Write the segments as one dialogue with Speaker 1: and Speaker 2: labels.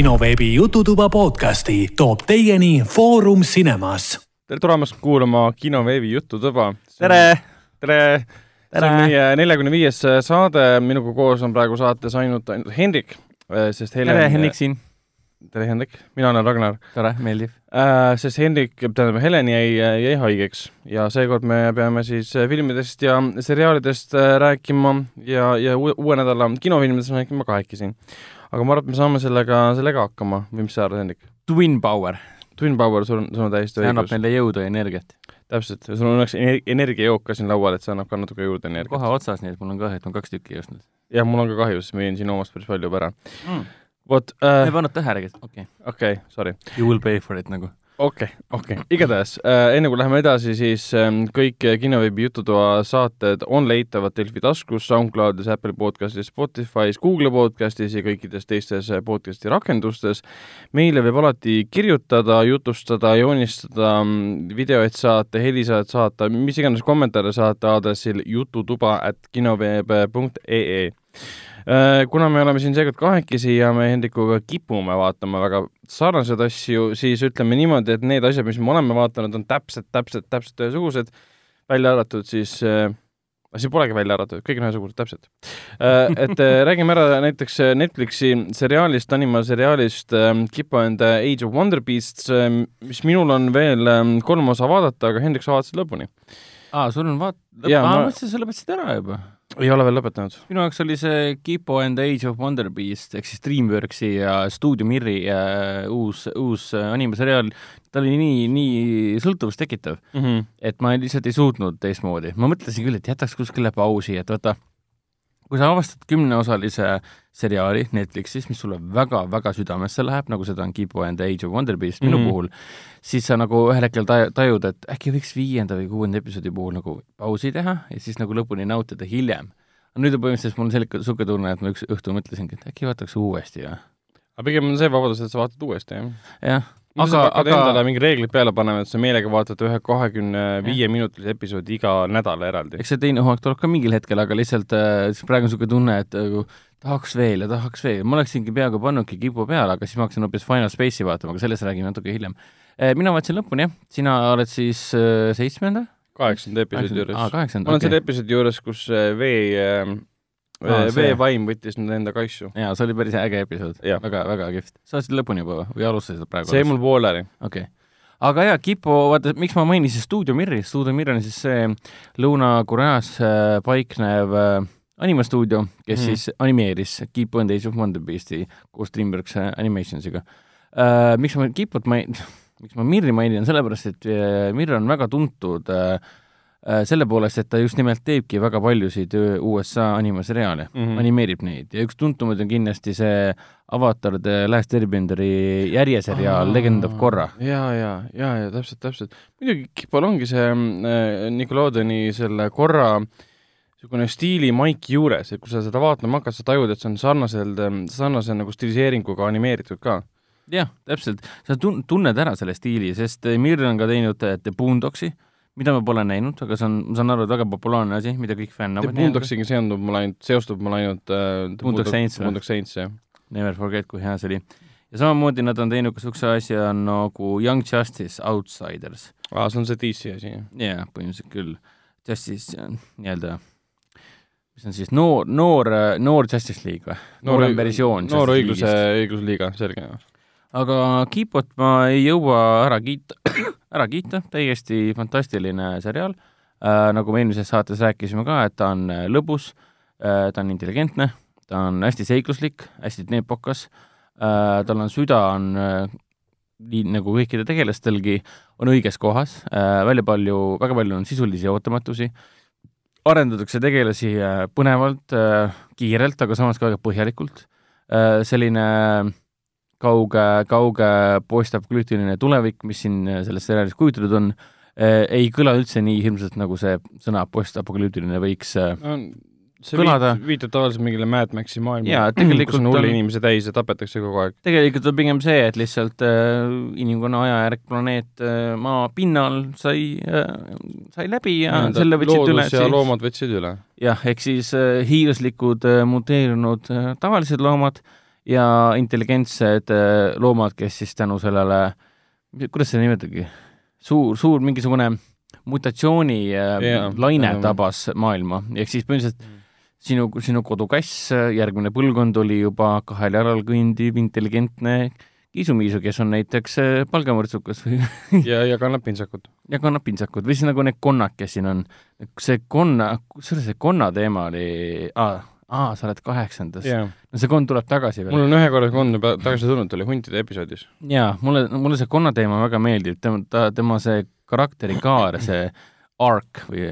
Speaker 1: kinoveebi Jututuba podcasti toob teieni Foorum Cinemas.
Speaker 2: tere tulemast kuulama kinoveebi Jututuba.
Speaker 3: tere!
Speaker 2: tere! see on meie neljakümne viies saade, minuga koos on praegu saates ainult, ainult Hendrik, sest Helen
Speaker 3: tere, Hendrik siin!
Speaker 2: tere, Hendrik! mina olen Ragnar.
Speaker 3: tore, meeldiv
Speaker 2: äh,. sest Hendrik, tähendab, Helen jäi, jäi haigeks ja seekord me peame siis filmidest ja seriaalidest rääkima ja, ja uue, uue nädala kinofilmidest rääkima kahekesi. Aga ma arvan, et me saame sellega, sellega hakkama või mis sa arvad, Hendrik?
Speaker 3: Twin Power.
Speaker 2: Twin Power, sul on, sul on täiesti
Speaker 3: õigus. annab meile jõudu ja energiat
Speaker 2: täpselt, sul on õnneks energiajook ka siin laual, et see annab ka natuke juurde energiat.
Speaker 3: kohe otsas, nii et mul on kahju, et ma kaks tükki ei ostnud.
Speaker 2: jah, mul on ka kahju, sest ma jõin sinu omast päris palju juba ära
Speaker 3: mm.. vot äh, ei pannud tähelegi, okei okay..
Speaker 2: okei okay,, sorry.
Speaker 3: You will pay for it nagu
Speaker 2: okei okay,, okei okay., igatahes äh, enne kui läheme edasi, siis äh, kõik kinoveebi Jututoa saated on leitavad Delfi taskus, SoundCloudis, Apple podcastis, Spotify's, Google podcastis ja kõikides teistes äh, podcasti rakendustes. meile võib alati kirjutada, jutustada, joonistada, mm, videoid saata, helisaat saata, mis iganes kommentaare saata aadressil jututuba at kinoveeb.ee kuna me oleme siin seekord kahekesi ja me Hendrikuga kipume vaatama väga sarnaseid asju, siis ütleme niimoodi, et need asjad, mis me oleme vaadanud, on täpselt, täpselt, täpselt ühesugused, välja arvatud siis äh, siin polegi välja arvatud, kõik on ühesugused, täpselt. Äh, et räägime ära näiteks Netflixi seriaalist, animaseriaalist Kipo and the Age of Wonder Beasts, mis minul on veel kolm osa vaadata, aga Hendrik, sa vaatasid lõpuni.
Speaker 3: aa, sul on vaat-, aa, ma mõtlesin, sa lõpetasid ära juba
Speaker 2: ei ole veel lõpetanud.
Speaker 3: minu jaoks oli see Kipo and the Age of Wonder Beast ehk siis DreamWorksi ja Stuudio Mirri äh, uus, uus äh, animaseriaal, ta oli nii, nii sõltuvust tekitav mm, -hmm. et ma lihtsalt ei suutnud teistmoodi. ma mõtlesin küll, et jätaks kuskile pausi, et vaata, kui sa avastad kümneosalise seriaali Netflixis, mis sulle väga-väga südamesse läheb, nagu seda on Keepo and the Age of Wonder Beast minu mm -hmm. puhul, siis sa nagu ühel hetkel taj-, tajud, et äkki võiks viienda või kuuenda episoodi puhul nagu pausi teha ja siis nagu lõpuni nautida hiljem. nüüd on põhimõtteliselt mul selline, niisugune tunne, et ma üks õhtu mõtlesingi, et äkki vaataks uuesti ja
Speaker 2: aga pigem on see vabadus, et sa vaatad uuesti, jah?
Speaker 3: jah
Speaker 2: aga, aga endale mingi reeglid peale panema, et sa meelega vaatad ühe kahekümne viie minutilise episoodi iga nädal eraldi.
Speaker 3: eks see teine hooaeg tuleb ka mingil hetkel, aga lihtsalt äh, praegu on niisugune tunne, et äh, tahaks veel ja tahaks veel, ma oleksingi peaaegu pannudki kipu peale, aga siis ma hakkasin hoopis Final Space'i vaatama, aga sellest räägime natuke hiljem äh,. mina vaatasin lõpuni, jah, sina oled siis äh, seitsmenda?
Speaker 2: kaheksanda episoodi juures. ma olen okay. selle episoodi juures, kus äh, vee äh, ah, veevaim võttis nüüd enda kaisu.
Speaker 3: jaa, see oli päris äge episood. väga, väga kihvt. sa oled lõpuni juba või alustasid praegu?
Speaker 2: see jäi mul pooleli.
Speaker 3: okei okay. aga jaa, Kipo, vaata, miks ma mainisin Stuudio Mirri, Stuudio Mirr on siis see Lõuna-Koreas äh, paiknev äh, animastuudio, kes mm. siis animeeris Keep on Days of Wonder Beasti koos DreamWorks äh, Animationsiga uh,. miks ma Kipot main-, miks ma Mirri mainin, sellepärast et Mirr on väga tuntud uh, selle poolest, et ta just nimelt teebki väga paljusid äh, USA animaseriaale mm, -hmm. animeerib neid ja üks tuntumaid on kindlasti see Avatar The Last Airbenderi järjeseriaal Legend of Korra.
Speaker 2: ja, ja, ja, ja täpselt, täpselt. muidugi Kipol ongi see äh, Nickelodeoni selle Korra niisugune stiili maik juures, et kui sa seda vaatama hakkad, sa tajud, et see on sarnaselt, sarnase nagu stiliseeringuga animeeritud ka
Speaker 3: jah, täpselt, sa tun-, tunned ära selle stiili, sest Mir on ka teinud The Boondocksi mm, mida ma pole näinud, aga see on, ma saan aru, et väga populaarne asi, mida kõik fännavad.
Speaker 2: Boondocksiga seondub mul ainult, seostub mul ainult äh,
Speaker 3: Boondock Saints?
Speaker 2: Boondock Saints, jah.
Speaker 3: Never forget, kui hea see oli. ja samamoodi nad on teinud ka niisuguse asja nagu Young Justice Outsiders.
Speaker 2: aa, see on see DC asi, jah?
Speaker 3: jaa, põhimõtteliselt küll. Justice nii-öelda mis on siis noor, noor, noor Justice League või? noorem versioon.
Speaker 2: noor õigluse, õigusliiga, selge.
Speaker 3: aga Keepot ma ei jõua ära kiita ära kiita, täiesti fantastiline seriaal. Äh,, nagu me eelmises saates rääkisime ka, et ta on äh, lõbus äh,, ta on intelligentne, ta on hästi seikluslik, hästi neepokas äh,, tal on süda, on äh, nii nagu kõikidel tegelastelgi, on õiges kohas äh,, välja palju, väga palju on sisulisi ootamatusi, arendatakse tegelasi äh, põnevalt äh,, kiirelt, aga samas ka väga põhjalikult. Äh,, selline äh, kauge, kauge postapokalüptiline tulevik, mis siin äh, selles seriaalis kujutatud on, äh, ei kõla üldse nii hirmsalt, nagu see sõna postapokalüptiline võiks äh, no, see kõlada.
Speaker 2: viitab tavaliselt mingile Mad Maxi
Speaker 3: tegelikult
Speaker 2: kus on hulle inimesi täis ja tapetakse kogu aeg.
Speaker 3: tegelikult on pigem see, et lihtsalt äh, inimkonna ajajärg planeet äh, maa pinnal sai äh,, sai läbi ja, ja selle võtsid üle.
Speaker 2: ja loomad võtsid üle.
Speaker 3: jah, ehk siis äh, hiiglaslikud äh, muteerunud äh, tavalised loomad äh, ja intelligentsed äh, loomad, kes siis tänu sellele, kuidas seda nimetagi, suur, suur mingisugune mutatsiooni äh,
Speaker 2: Jaa,
Speaker 3: laine
Speaker 2: enam-
Speaker 3: tabas maailma, ehk siis põhimõtteliselt sinu, sinu kodukass, järgmine põlvkond oli juba kahel jalal kõndiv intelligentne kiisumiisu, kes on näiteks äh, palgamõrtsukas või
Speaker 2: ja, ja kannab pintsakut.
Speaker 3: ja kannab pintsakut. Või siis nagu need konnad, kes siin on. see konna, kusjuures see konna teema oli, aa, aa, sa oled kaheksandas
Speaker 2: jaa.
Speaker 3: no see konn tuleb tagasi veel
Speaker 2: mul on ühe korra kond juba tagasi tulnud, oli huntide episoodis.
Speaker 3: jaa, mulle, mulle see konna teema väga meeldib, tema, ta, tema see karakterikaar, see arc või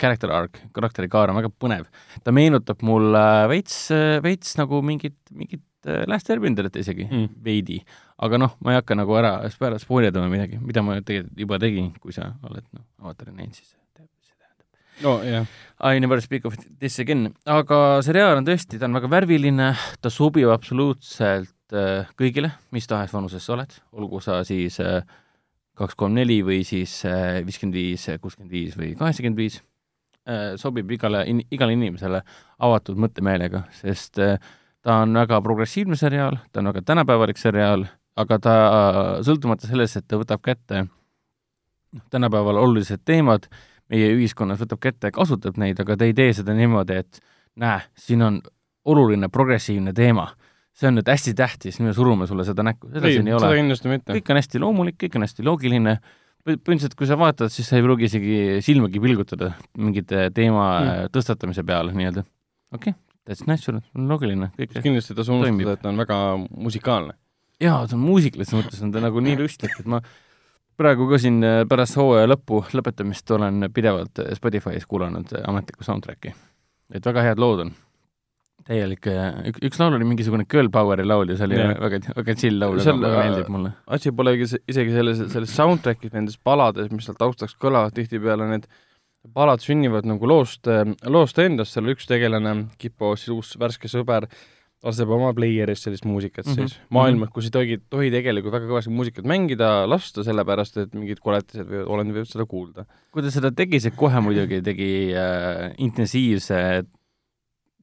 Speaker 3: character arc, karakterikaar on väga põnev. ta meenutab mulle veits, veits nagu mingit, mingit äh, Last Airbenderit isegi
Speaker 2: Mm.
Speaker 3: veidi. aga noh, ma ei hakka nagu ära peale spoilerdama midagi, mida ma tegelikult juba tegin, kui sa oled noh, avatari näinud, siis tead, mis see tähendab.
Speaker 2: No jah,
Speaker 3: I never speak of this again, aga seriaal on tõesti, ta on väga värviline, ta sobib absoluutselt äh, kõigile, mis tahes vanuses sa oled, olgu sa siis äh, kaks, kolm, neli või siis äh, viiskümmend viis, kuuskümmend viis või kaheksakümmend viis, sobib igale, igale inimesele avatud mõttemeelega, sest ta on väga progressiivne seriaal, ta on väga tänapäevalik seriaal, aga ta sõltumata sellest, et ta võtab kätte noh, tänapäeval olulised teemad, meie ühiskonnas võtab kätte ja kasutab neid, aga ta ei tee seda niimoodi, et näe, siin on oluline progressiivne teema, see on nüüd hästi tähtis, me surume sulle seda näkku, seda
Speaker 2: ei,
Speaker 3: siin ei ole. kõik on hästi loomulik, kõik on hästi loogiline, põhimõtteliselt kui sa vaatad, siis sa ei pruugi isegi silmagi pilgutada mingite teema
Speaker 2: Mm.
Speaker 3: tõstatamise peale nii-öelda. okei okay,, that's natural, loogiline,
Speaker 2: kindlasti ei tasu
Speaker 3: Toimib.
Speaker 2: unustada, et ta on väga musikaalne.
Speaker 3: jaa, see on muusikalises mõttes on ta nagu nii lustlik, et ma praegu ka siin äh, pärast hooaja lõppu lõpetamist olen pidevalt äh, Spotify's kuulanud äh, ametlikku soundtrack'i. et väga head lood on. täielik, üks, üks laul oli mingisugune Girl Poweri laul ja see oli
Speaker 2: Jah.
Speaker 3: väga, väga chill laul, aga väga meeldib mulle.
Speaker 2: asi polegi se- isegi selles, selles soundtrack'is, nendes palades, mis seal taustaks kõlavad, tihtipeale need palad sünnivad nagu loost, loost endast, seal üks tegelane, Kipo, siis uus värske sõber, laseb oma player'is sellist muusikat
Speaker 3: Mhm,
Speaker 2: siis mm -hmm. maailmas, kus ei tohi, tohi tegelikult väga kõvasti muusikat mängida, lasta, sellepärast et mingid koletised või olendid võivad seda kuulda.
Speaker 3: kui ta seda tegi, see kohe muidugi tegi äh, intensiivse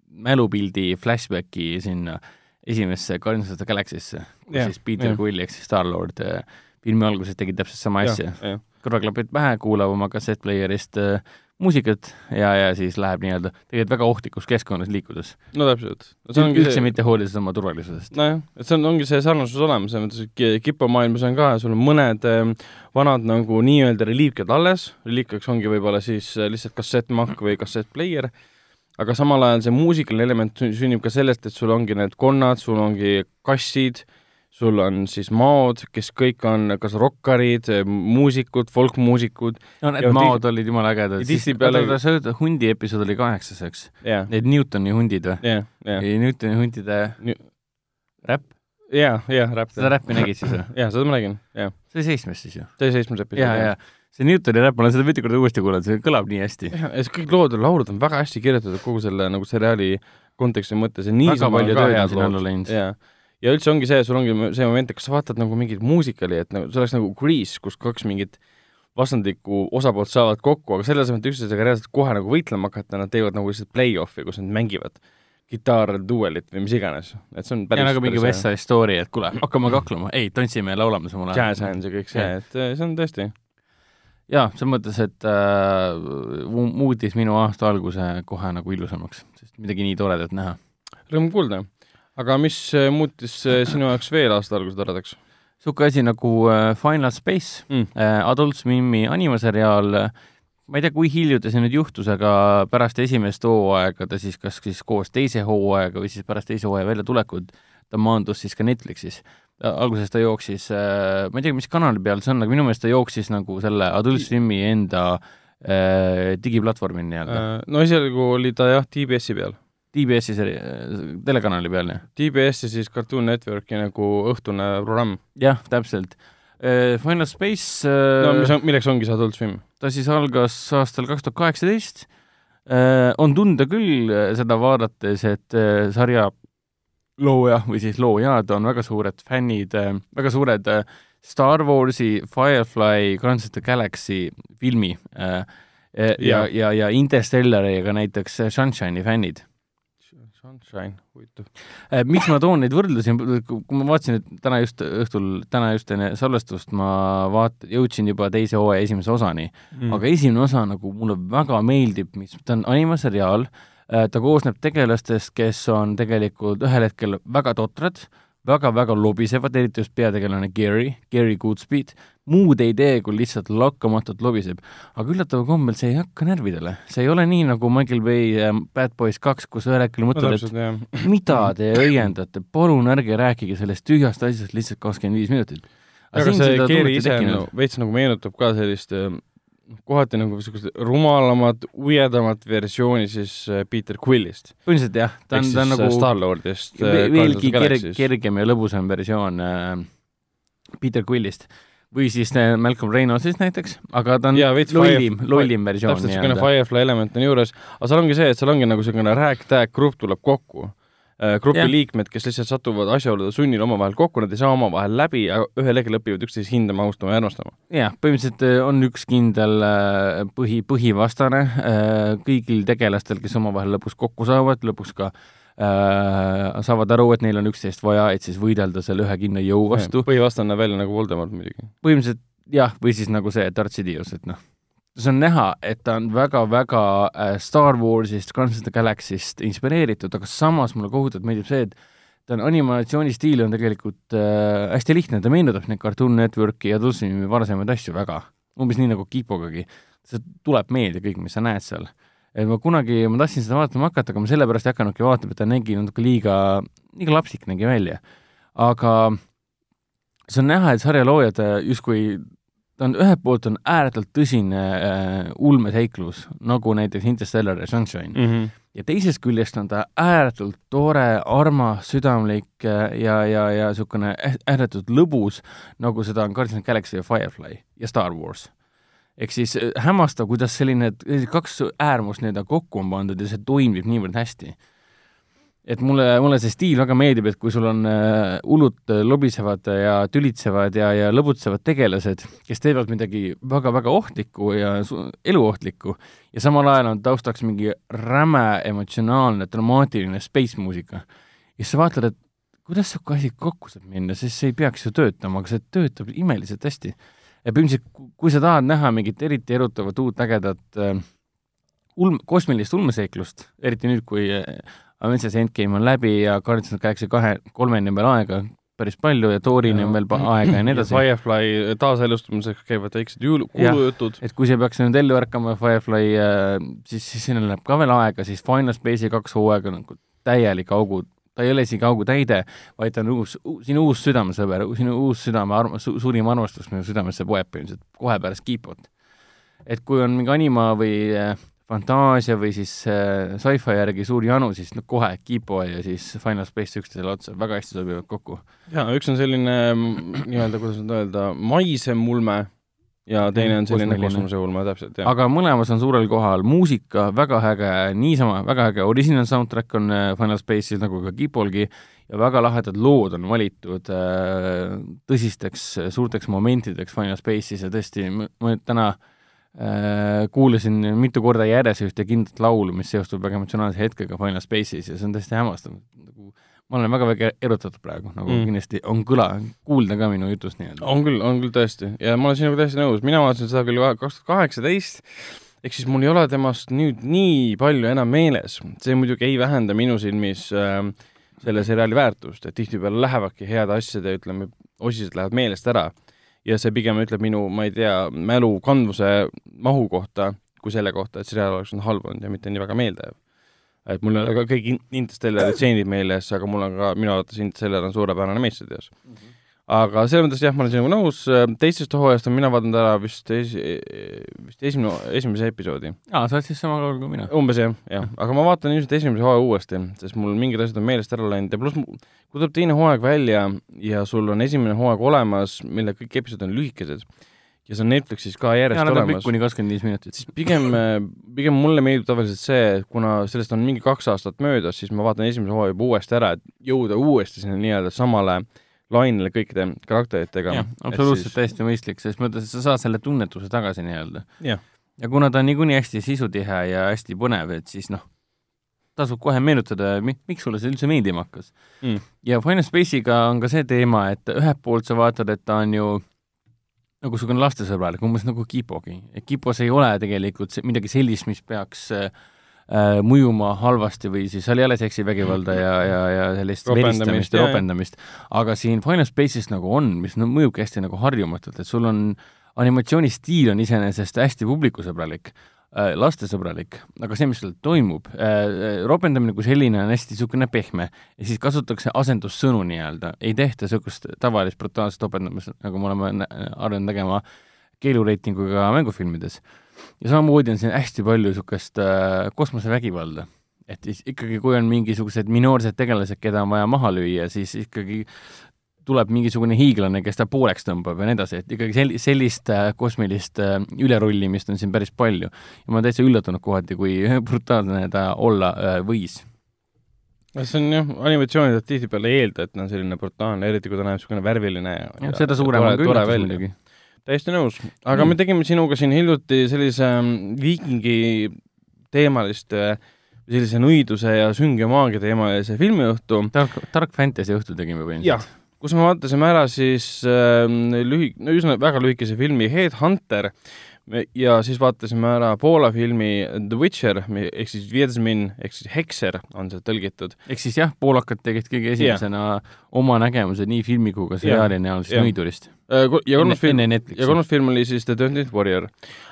Speaker 3: mälupildi flashbacki sinna esimesse Guardians of the Galaxy'sse, kus
Speaker 2: Jah,
Speaker 3: siis Peter
Speaker 2: jah.
Speaker 3: Quill ehk siis Star-Lord äh, filmi alguses tegi täpselt sama asja.
Speaker 2: jah,
Speaker 3: kõrvaklapid pähe, kuulab oma kassettplayer'ist äh, muusikat ja, ja siis läheb nii-öelda tegelikult väga ohtlikus keskkonnas liikudes.
Speaker 2: no täpselt. see ongi
Speaker 3: üldse
Speaker 2: see,
Speaker 3: mitte hoolides oma turvalisusest.
Speaker 2: nojah, et see on, ongi see sarnasus olemas, selles mõttes, et ki- Kipo maailmas on ka, sul on mõned ähm, vanad nagu nii-öelda reliikviad alles, reliikviaks ongi võib-olla siis äh, lihtsalt kassettmakk või kassettplayer, aga samal ajal see muusikaline element sün- sünnib ka sellest, et sul ongi need konnad, sul ongi kassid, sul on siis maod, kes kõik on kas rokkarid, muusikud, folkmuusikud,
Speaker 3: no need
Speaker 2: ja
Speaker 3: maod olid jumala ägedad.
Speaker 2: ja tihtipeale-
Speaker 3: sa ütled, hundi episood oli kaheksas, eks?
Speaker 2: jah,
Speaker 3: Need Newtoni hundid või?
Speaker 2: jah, jah,
Speaker 3: Newtoni hundide räpp,
Speaker 2: jah, jah, räpp.
Speaker 3: seda räppi nägid siis või?
Speaker 2: jah, seda ma nägin, jah.
Speaker 3: see oli seitsmes siis ju?
Speaker 2: see oli seitsmes episood.
Speaker 3: ja, ja see Newtoni räpp, ma olen seda mitu korda uuesti kuulanud, see kõlab nii hästi.
Speaker 2: ja see kõik lood, laulud on väga hästi kirjutatud kogu selle nagu seriaali konteksti mõttes ja niisama
Speaker 3: väga palju tööd on sinna
Speaker 2: lood. jaa, ja üldse ongi see, sul ongi see moment, et kas sa vaatad nagu mingit muusikali, et nagu see oleks nagu Grease, kus kaks mingit vastandlikku osapoolt saavad kokku, aga selle asemel, et üksteisega reaalselt kohe nagu võitlema hakata, nad teevad nagu lihtsalt play-off'i, kus nad mängivad kitarrduellit või mis iganes, et see on
Speaker 3: ja
Speaker 2: päris
Speaker 3: nagu mingi West Side Story, et kuule, hakkame kaklema, ei, tantsime ja laulame samal ajal.
Speaker 2: jazz hands ja kõik see, et äh, see on tõesti
Speaker 3: jaa, selles mõttes, et äh, mu- muutis minu aasta alguse kohe nagu ilusamaks, sest midagi nii toredat näha.
Speaker 2: rõõm kuulda. Aga mis äh, muutis äh, sinu jaoks veel aasta alguse toredaks
Speaker 3: niisugune asi nagu äh, Final Space
Speaker 2: mm.?
Speaker 3: Adult Swimi animaseriaal ma ei tea, kui hiljuti see nüüd juhtus, aga pärast esimest hooaega ta siis kas siis koos teise hooajaga või siis pärast teise hooaja väljatulekut ta maandus siis ka Netflixis. alguses ta jooksis ma ei tea, mis kanali peal see on, aga minu meelest ta jooksis nagu selle Adult Swimi enda digiplatvormil nii-öelda
Speaker 2: no esialgu oli ta jah, TBS-i peal.
Speaker 3: TBS-i seri-, telekanali peal, jah?
Speaker 2: TBS-i siis Cartoon Networki nagu õhtune programm.
Speaker 3: jah, täpselt. Final Space
Speaker 2: no
Speaker 3: äh,
Speaker 2: mis on, milleks ongi see Adult Swim?
Speaker 3: ta siis algas aastal kaks tuhat kaheksateist. on tunda küll äh, seda vaadates, et äh, sarja looja või siis loojad on väga suured fännid, väga suured äh, Star Warsi, Firefly, Guardians of the Galaxy filmi äh, ja, ja, ja, ja Interstellari ja ka näiteks Sunshine'i fännid.
Speaker 2: Sunshine, huvitav.
Speaker 3: Äh, miks ma toon neid võrdlusi, kui ma vaatasin, et täna just õhtul, täna just enne salvestust ma vaat-, jõudsin juba teise hooaja esimese osani mm., aga esimene osa nagu mulle väga meeldib, mis, ta on animaseriaal, äh, ta koosneb tegelastest, kes on tegelikult ühel hetkel väga totrad, väga-väga lobisevad, eriti just peategelane Gary, Gary Goodspeed, muud ei tee, kui lihtsalt lakkamatult lobiseb. aga üllataval kombel see ei hakka närvidele. see ei ole nii nagu Michael Bay äh, Bad Boys kaks, kus ühel hetkel mõtled, et mida te õiendate, palun ärge rääkige sellest tühjast asjast lihtsalt kakskümmend viis minutit.
Speaker 2: aga see Gary ise no, veits nagu meenutab ka sellist äh, kohati nagu niisugust rumalamat, ujedamat versiooni siis äh, Peter Quillist.
Speaker 3: põhimõtteliselt jah, ta on, ta on nagu
Speaker 2: Star-Lordist
Speaker 3: veelgi kerg, kergem ja lõbusam versioon äh, Peter Quillist või siis Malcolm Reynoldsist näiteks, aga ta on ja, lollim, lollim versioon.
Speaker 2: täpselt, niisugune Firefly element on juures, aga seal ongi see, et seal ongi nagu niisugune rääk-tääk grupp tuleb kokku Äh, grupi ja. liikmed, kes lihtsalt satuvad asjaolude sunnil omavahel kokku, nad ei saa omavahel läbi, aga ühel hetkel õpivad üksteist hindama, austama ja armastama.
Speaker 3: jah, põhimõtteliselt äh, on üks kindel äh, põhi, põhivastane kõigil tegelastel, kes omavahel lõpuks kokku saavad, lõpuks ka äh, saavad aru, et neil on üksteist vaja, et siis võidelda selle ühe kindla jõu vastu.
Speaker 2: põhivastane näeb välja nagu Voldemort muidugi.
Speaker 3: põhimõtteliselt jah, või siis nagu see Darth Sidious, et noh see on näha, et ta on väga-väga äh, Star Warsist, Guardians of the Galaxy'st inspireeritud, aga samas mulle kohutavalt meeldib see, et ta on animatsioonistiil on tegelikult äh, hästi lihtne, ta meenutab neid Cartoon Networki ja Dulcimi varasemaid asju väga, umbes nii nagu Kipogagi. see tuleb meelde kõik, mis sa näed seal. Et ma kunagi, ma tahtsin seda vaatama hakata, aga ma sellepärast ei hakanudki vaatama, et ta nägi natuke liiga, liiga lapsik nägi välja. aga see on näha, et sarja loojad äh, justkui ta on, ühelt poolt on ääretult tõsine äh, ulmeseiklus, nagu näiteks Interstellar ja Sunshine mm. -hmm. ja teisest küljest on ta ääretult tore, armas, südamlik äh, ja, ja, ja niisugune ääretult lõbus, nagu seda on Guardians of Galaxy ja Firefly ja Star Wars. Ehk siis äh, hämmastav, kuidas selline kaks äärmust nii-öelda kokku on pandud ja see toimib niivõrd hästi et mulle, mulle see stiil väga meeldib, et kui sul on äh, hullud äh, lobisevad ja tülitsevad ja, ja lõbutsevad tegelased, kes teevad midagi väga-väga ohtlikku ja eluohtlikku ja samal ajal on taustaks mingi räme emotsionaalne, dramaatiline space muusika. ja siis sa vaatad, et kuidas sihuke asi kokku saab minna, sest see ei peaks ju töötama, aga see töötab imeliselt hästi. Ja põhimõtteliselt, kui sa tahad näha mingit eriti erutavat uut ägedat äh, ulm, kosmilist ulmeseiklust, eriti nüüd, kui äh, Avengers Endgame on läbi ja Guardians of the Galaxy kahe, kolmeni on veel aega päris palju ja Thorini on veel aega ja nii edasi.
Speaker 2: Firefly taaselustamiseks käivad väiksed jõulu, kuulujutud.
Speaker 3: et kui see peaks nüüd ellu ärkama, Firefly äh,, siis, siis sinna läheb ka veel aega, siis Final Space'i kaks hooaega nagu täielik augu, ta ei ole isegi augutäide, vaid ta on uus, sinu uus südamesõber, sinu uus südame arm-, su, suurim armastus minu südamesse poeb põhimõtteliselt kohe pärast Keepot. et kui on mingi anima või äh, fantaasia või siis äh, sci-fi järgi suur janu, siis no kohe Kipo ja siis Final Space üksteisele otsa, väga hästi sobivad kokku.
Speaker 2: jaa, üks on selline mm, nii-öelda, kuidas nüüd öelda, maisem ulme ja teine on selline kosmoseulme, täpselt, jah.
Speaker 3: aga mõlemas on suurel kohal muusika, väga äge, niisama väga äge original soundtrack on äh, Final Space'is nagu ka Kipolgi ja väga lahedad lood on valitud äh, tõsisteks suurteks momentideks Final Space'is ja tõesti, ma nüüd täna Äh, kuulasin mitu korda järjest ühte kindlat laulu, mis seostub väga emotsionaalse hetkega Final Space'is ja see on tõesti hämmastav. nagu ma olen väga-väga erutatud praegu, nagu mm. kindlasti on kõla, kuulda ka minu jutust nii-öelda.
Speaker 2: on küll, on küll tõesti ja ma olen sinuga täiesti nõus, mina vaatasin seda küll kaks tuhat kaheksateist, ehk siis mul ei ole temast nüüd nii palju enam meeles, see muidugi ei vähenda minu silmis äh, selle seriaali väärtust, et tihtipeale lähevadki heade asjade, ütleme, osised lähevad meelest ära ja see pigem ütleb minu, ma ei tea, mälu kandvuse mahu kohta, kui selle kohta, et seriaal oleks olnud halb olnud ja mitte nii väga meeldejääv. Et mul ei ole ka kõik Interstellari stseenid meeles, aga mul on ka, minu arvates Interstellar on suurepärane meistriteos mm. -hmm aga selles mõttes jah, ma olen sinuga nõus, teisest hooajast olen mina vaadanud ära vist esi-, vist esimene, esimese episoodi.
Speaker 3: aa, sa oled siis sama kaugel kui mina?
Speaker 2: umbes jah, jah, aga ma vaatan ilmselt esimese hooaja uuesti, sest mul mingid asjad on meelest ära läinud ja pluss kui tuleb teine hooaeg välja ja sul on esimene hooaeg olemas, mille kõik episood on lühikesed, ja see on Netflixis ka järjest ja, olemas.
Speaker 3: kuni kakskümmend viis minutit.
Speaker 2: siis pigem, pigem mulle meeldib tavaliselt see, kuna sellest on mingi kaks aastat möödas, siis ma vaatan esimese hooaja juba uuesti ära, et jõuda uuesti sinna nii-öelda samale äh, lainele kõikide karakteritega.
Speaker 3: absoluutselt siis... täiesti mõistlik, selles mõttes, et sa saad selle tunnetuse tagasi nii-öelda.
Speaker 2: ja
Speaker 3: kuna ta on niikuinii hästi sisutihe ja hästi põnev, et siis noh, tasub kohe meenutada, miks sulle see üldse meeldima hakkas
Speaker 2: Mm.
Speaker 3: ja Final Space'iga on ka see teema, et ühelt poolt sa vaatad, et ta on ju niisugune lastesõbralik, umbes nagu Kipogi. Kipos ei ole tegelikult midagi sellist, mis peaks äh, mõjuma halvasti või siis seal ei ole seksivägivalda ja, ja, ja sellist veristamist ja ropendamist. aga siin Final Space'is nagu on, mis no, mõjubki hästi nagu harjumatult, et sul on animatsioonistiil on iseenesest hästi publikusõbralik lastesõbralik, aga see, mis seal toimub äh,, ropendamine kui selline on hästi niisugune pehme ja siis kasutatakse asendussõnu nii-öelda, ei tehta niisugust tavalist brutaalset ropendamist, nagu me oleme harjunud nägema keelureitinguga mängufilmides. ja samamoodi on siin hästi palju niisugust äh, kosmosevägivalda. et siis ikkagi, kui on mingisugused minoorsed tegelased, keda on vaja maha lüüa, siis ikkagi tuleb mingisugune hiiglane, kes ta pooleks tõmbab ja nii edasi, et ikkagi sel-, sellist äh, kosmilist äh, ülerullimist on siin päris palju. ja ma olen täitsa üllatunud kohati, kui brutaalne ta olla äh, võis.
Speaker 2: see on jah, animatsioonid tihtipeale ei eelda, et ta on selline brutaalne, eriti kui ta näeb niisugune värviline ja,
Speaker 3: jah, seda suurem on ka üllatus muidugi.
Speaker 2: täiesti nõus, aga
Speaker 3: Mm.
Speaker 2: me tegime sinuga siin hiljuti sellise mm, viikingi teemalist sellise nõiduse ja sünge maagia teemalise filmiõhtu,
Speaker 3: tark, tark fantasy õhtu tegime põhimõtteliselt.,
Speaker 2: kus me vaatasime ära siis äh, lühi-, no üsna väga lühikese filmi Headhunter ja siis vaatasime ära Poola filmi The Witcher ehk siis Wiedźmin ehk siis Hekser on see tõlgitud.
Speaker 3: ehk siis jah, poolakad tegid kõige esimesena oma nägemuse nii filmi kui ka seriaali näol siis
Speaker 2: jah.
Speaker 3: nõidurist.
Speaker 2: Äh, ja kolmas film ja kolmas film oli siis The Dirty Warrior.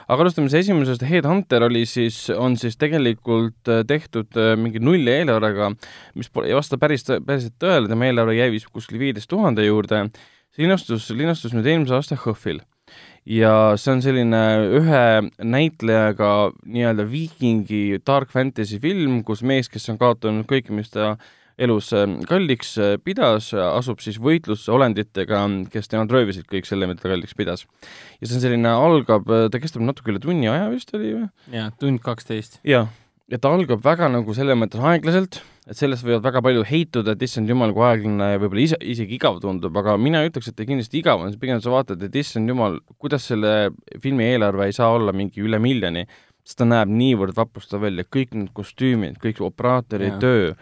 Speaker 2: aga alustame siis esimesest, Headhunter oli siis, on siis tegelikult äh, tehtud äh, mingi nulleelarvega, mis pole, ei vasta päris, päriselt tõele, tema eelarve jäi vist kuskil viieteist tuhande juurde, see linastus, linastus nüüd eelmise aasta HÖFFil. Ja see on selline ühe näitlejaga nii-öelda viikingi dark fantasy film, kus mees, kes on kaotanud kõike, mis ta elus äh, kalliks äh, pidas, asub siis võitlusse olenditega, kes temalt röövisid kõik selle, mida ta kalliks pidas. ja see on selline, algab, ta kestab natuke üle tunni aja vist oli või?
Speaker 3: jaa, tund kaksteist.
Speaker 2: jah, ja ta algab väga nagu selles mõttes aeglaselt, et sellest võivad väga palju heituda, et issand jumal, kui aeglane ja võib-olla ise, isegi igav tundub, aga mina ei ütleks, et ta kindlasti igav on, pigem sa vaatad, et issand jumal, kuidas selle filmi eelarve ei saa olla mingi üle miljoni, sest ta näeb niivõrd vapustav välja, kõik need kostüümid, kõik operaatori töö,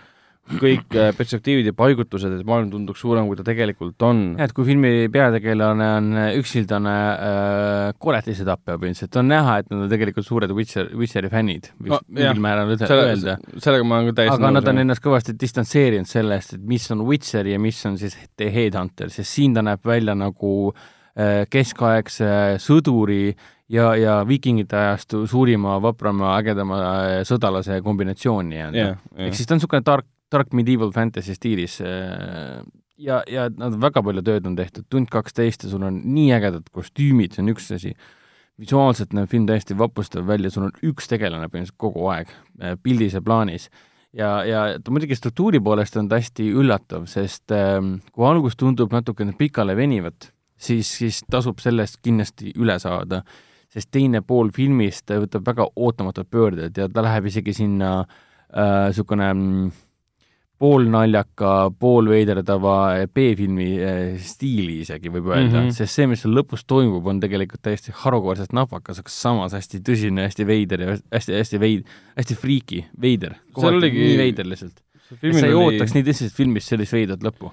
Speaker 2: kõik äh, perspektiivid ja paigutused, et maailm tunduks suurem, kui ta tegelikult on.
Speaker 3: jah, et kui filmi peategelane on üksildane äh, koletisetappja põhimõtteliselt, on näha, et nad on tegelikult suured Witcher, Witcheri fännid,
Speaker 2: No,
Speaker 3: võiks mingil
Speaker 2: jah.
Speaker 3: määral ütle-
Speaker 2: selle, sellega ma olen ka täiesti
Speaker 3: aga nad on ennast kõvasti distantseerinud sellest, et mis on Witcher ja mis on siis The Headhunter, sest siin ta näeb välja nagu äh, keskaegse sõduri ja, ja viikingite ajastu suurima, vaprama, ägedama äh, sõdalase kombinatsioon nii-öelda
Speaker 2: jah, jah.
Speaker 3: ehk siis ta on niisugune dark, dark medieval fantasy stiilis äh, ja, ja nad väga palju tööd on tehtud, tund kaksteist ja sul on nii ägedad kostüümid, see on üks asi, visuaalselt näeb film täiesti vapustav välja, sul on üks tegelane põhimõtteliselt kogu aeg äh, pildis ja plaanis. ja, ja ta muidugi struktuuri poolest on ta hästi üllatav, sest ähm, kui algus tundub natukene pikale venivat, siis, siis tasub sellest kindlasti üle saada, sest teine pool filmist võtab väga ootamatud pöörded ja ta läheb isegi sinna niisugune äh, poolnaljaka, poolveiderdava B-filmi äh, stiili isegi võib öelda mm. -hmm. sest see, mis seal lõpus toimub, on tegelikult täiesti harukordselt napakas, aga samas hästi tõsine, hästi veider ja hästi-hästi veid-, hästi friiki, veider. kohati
Speaker 2: oligi-
Speaker 3: nii veider lihtsalt. sa ei ootaks nii tõsisest filmist sellist veidrat lõppu.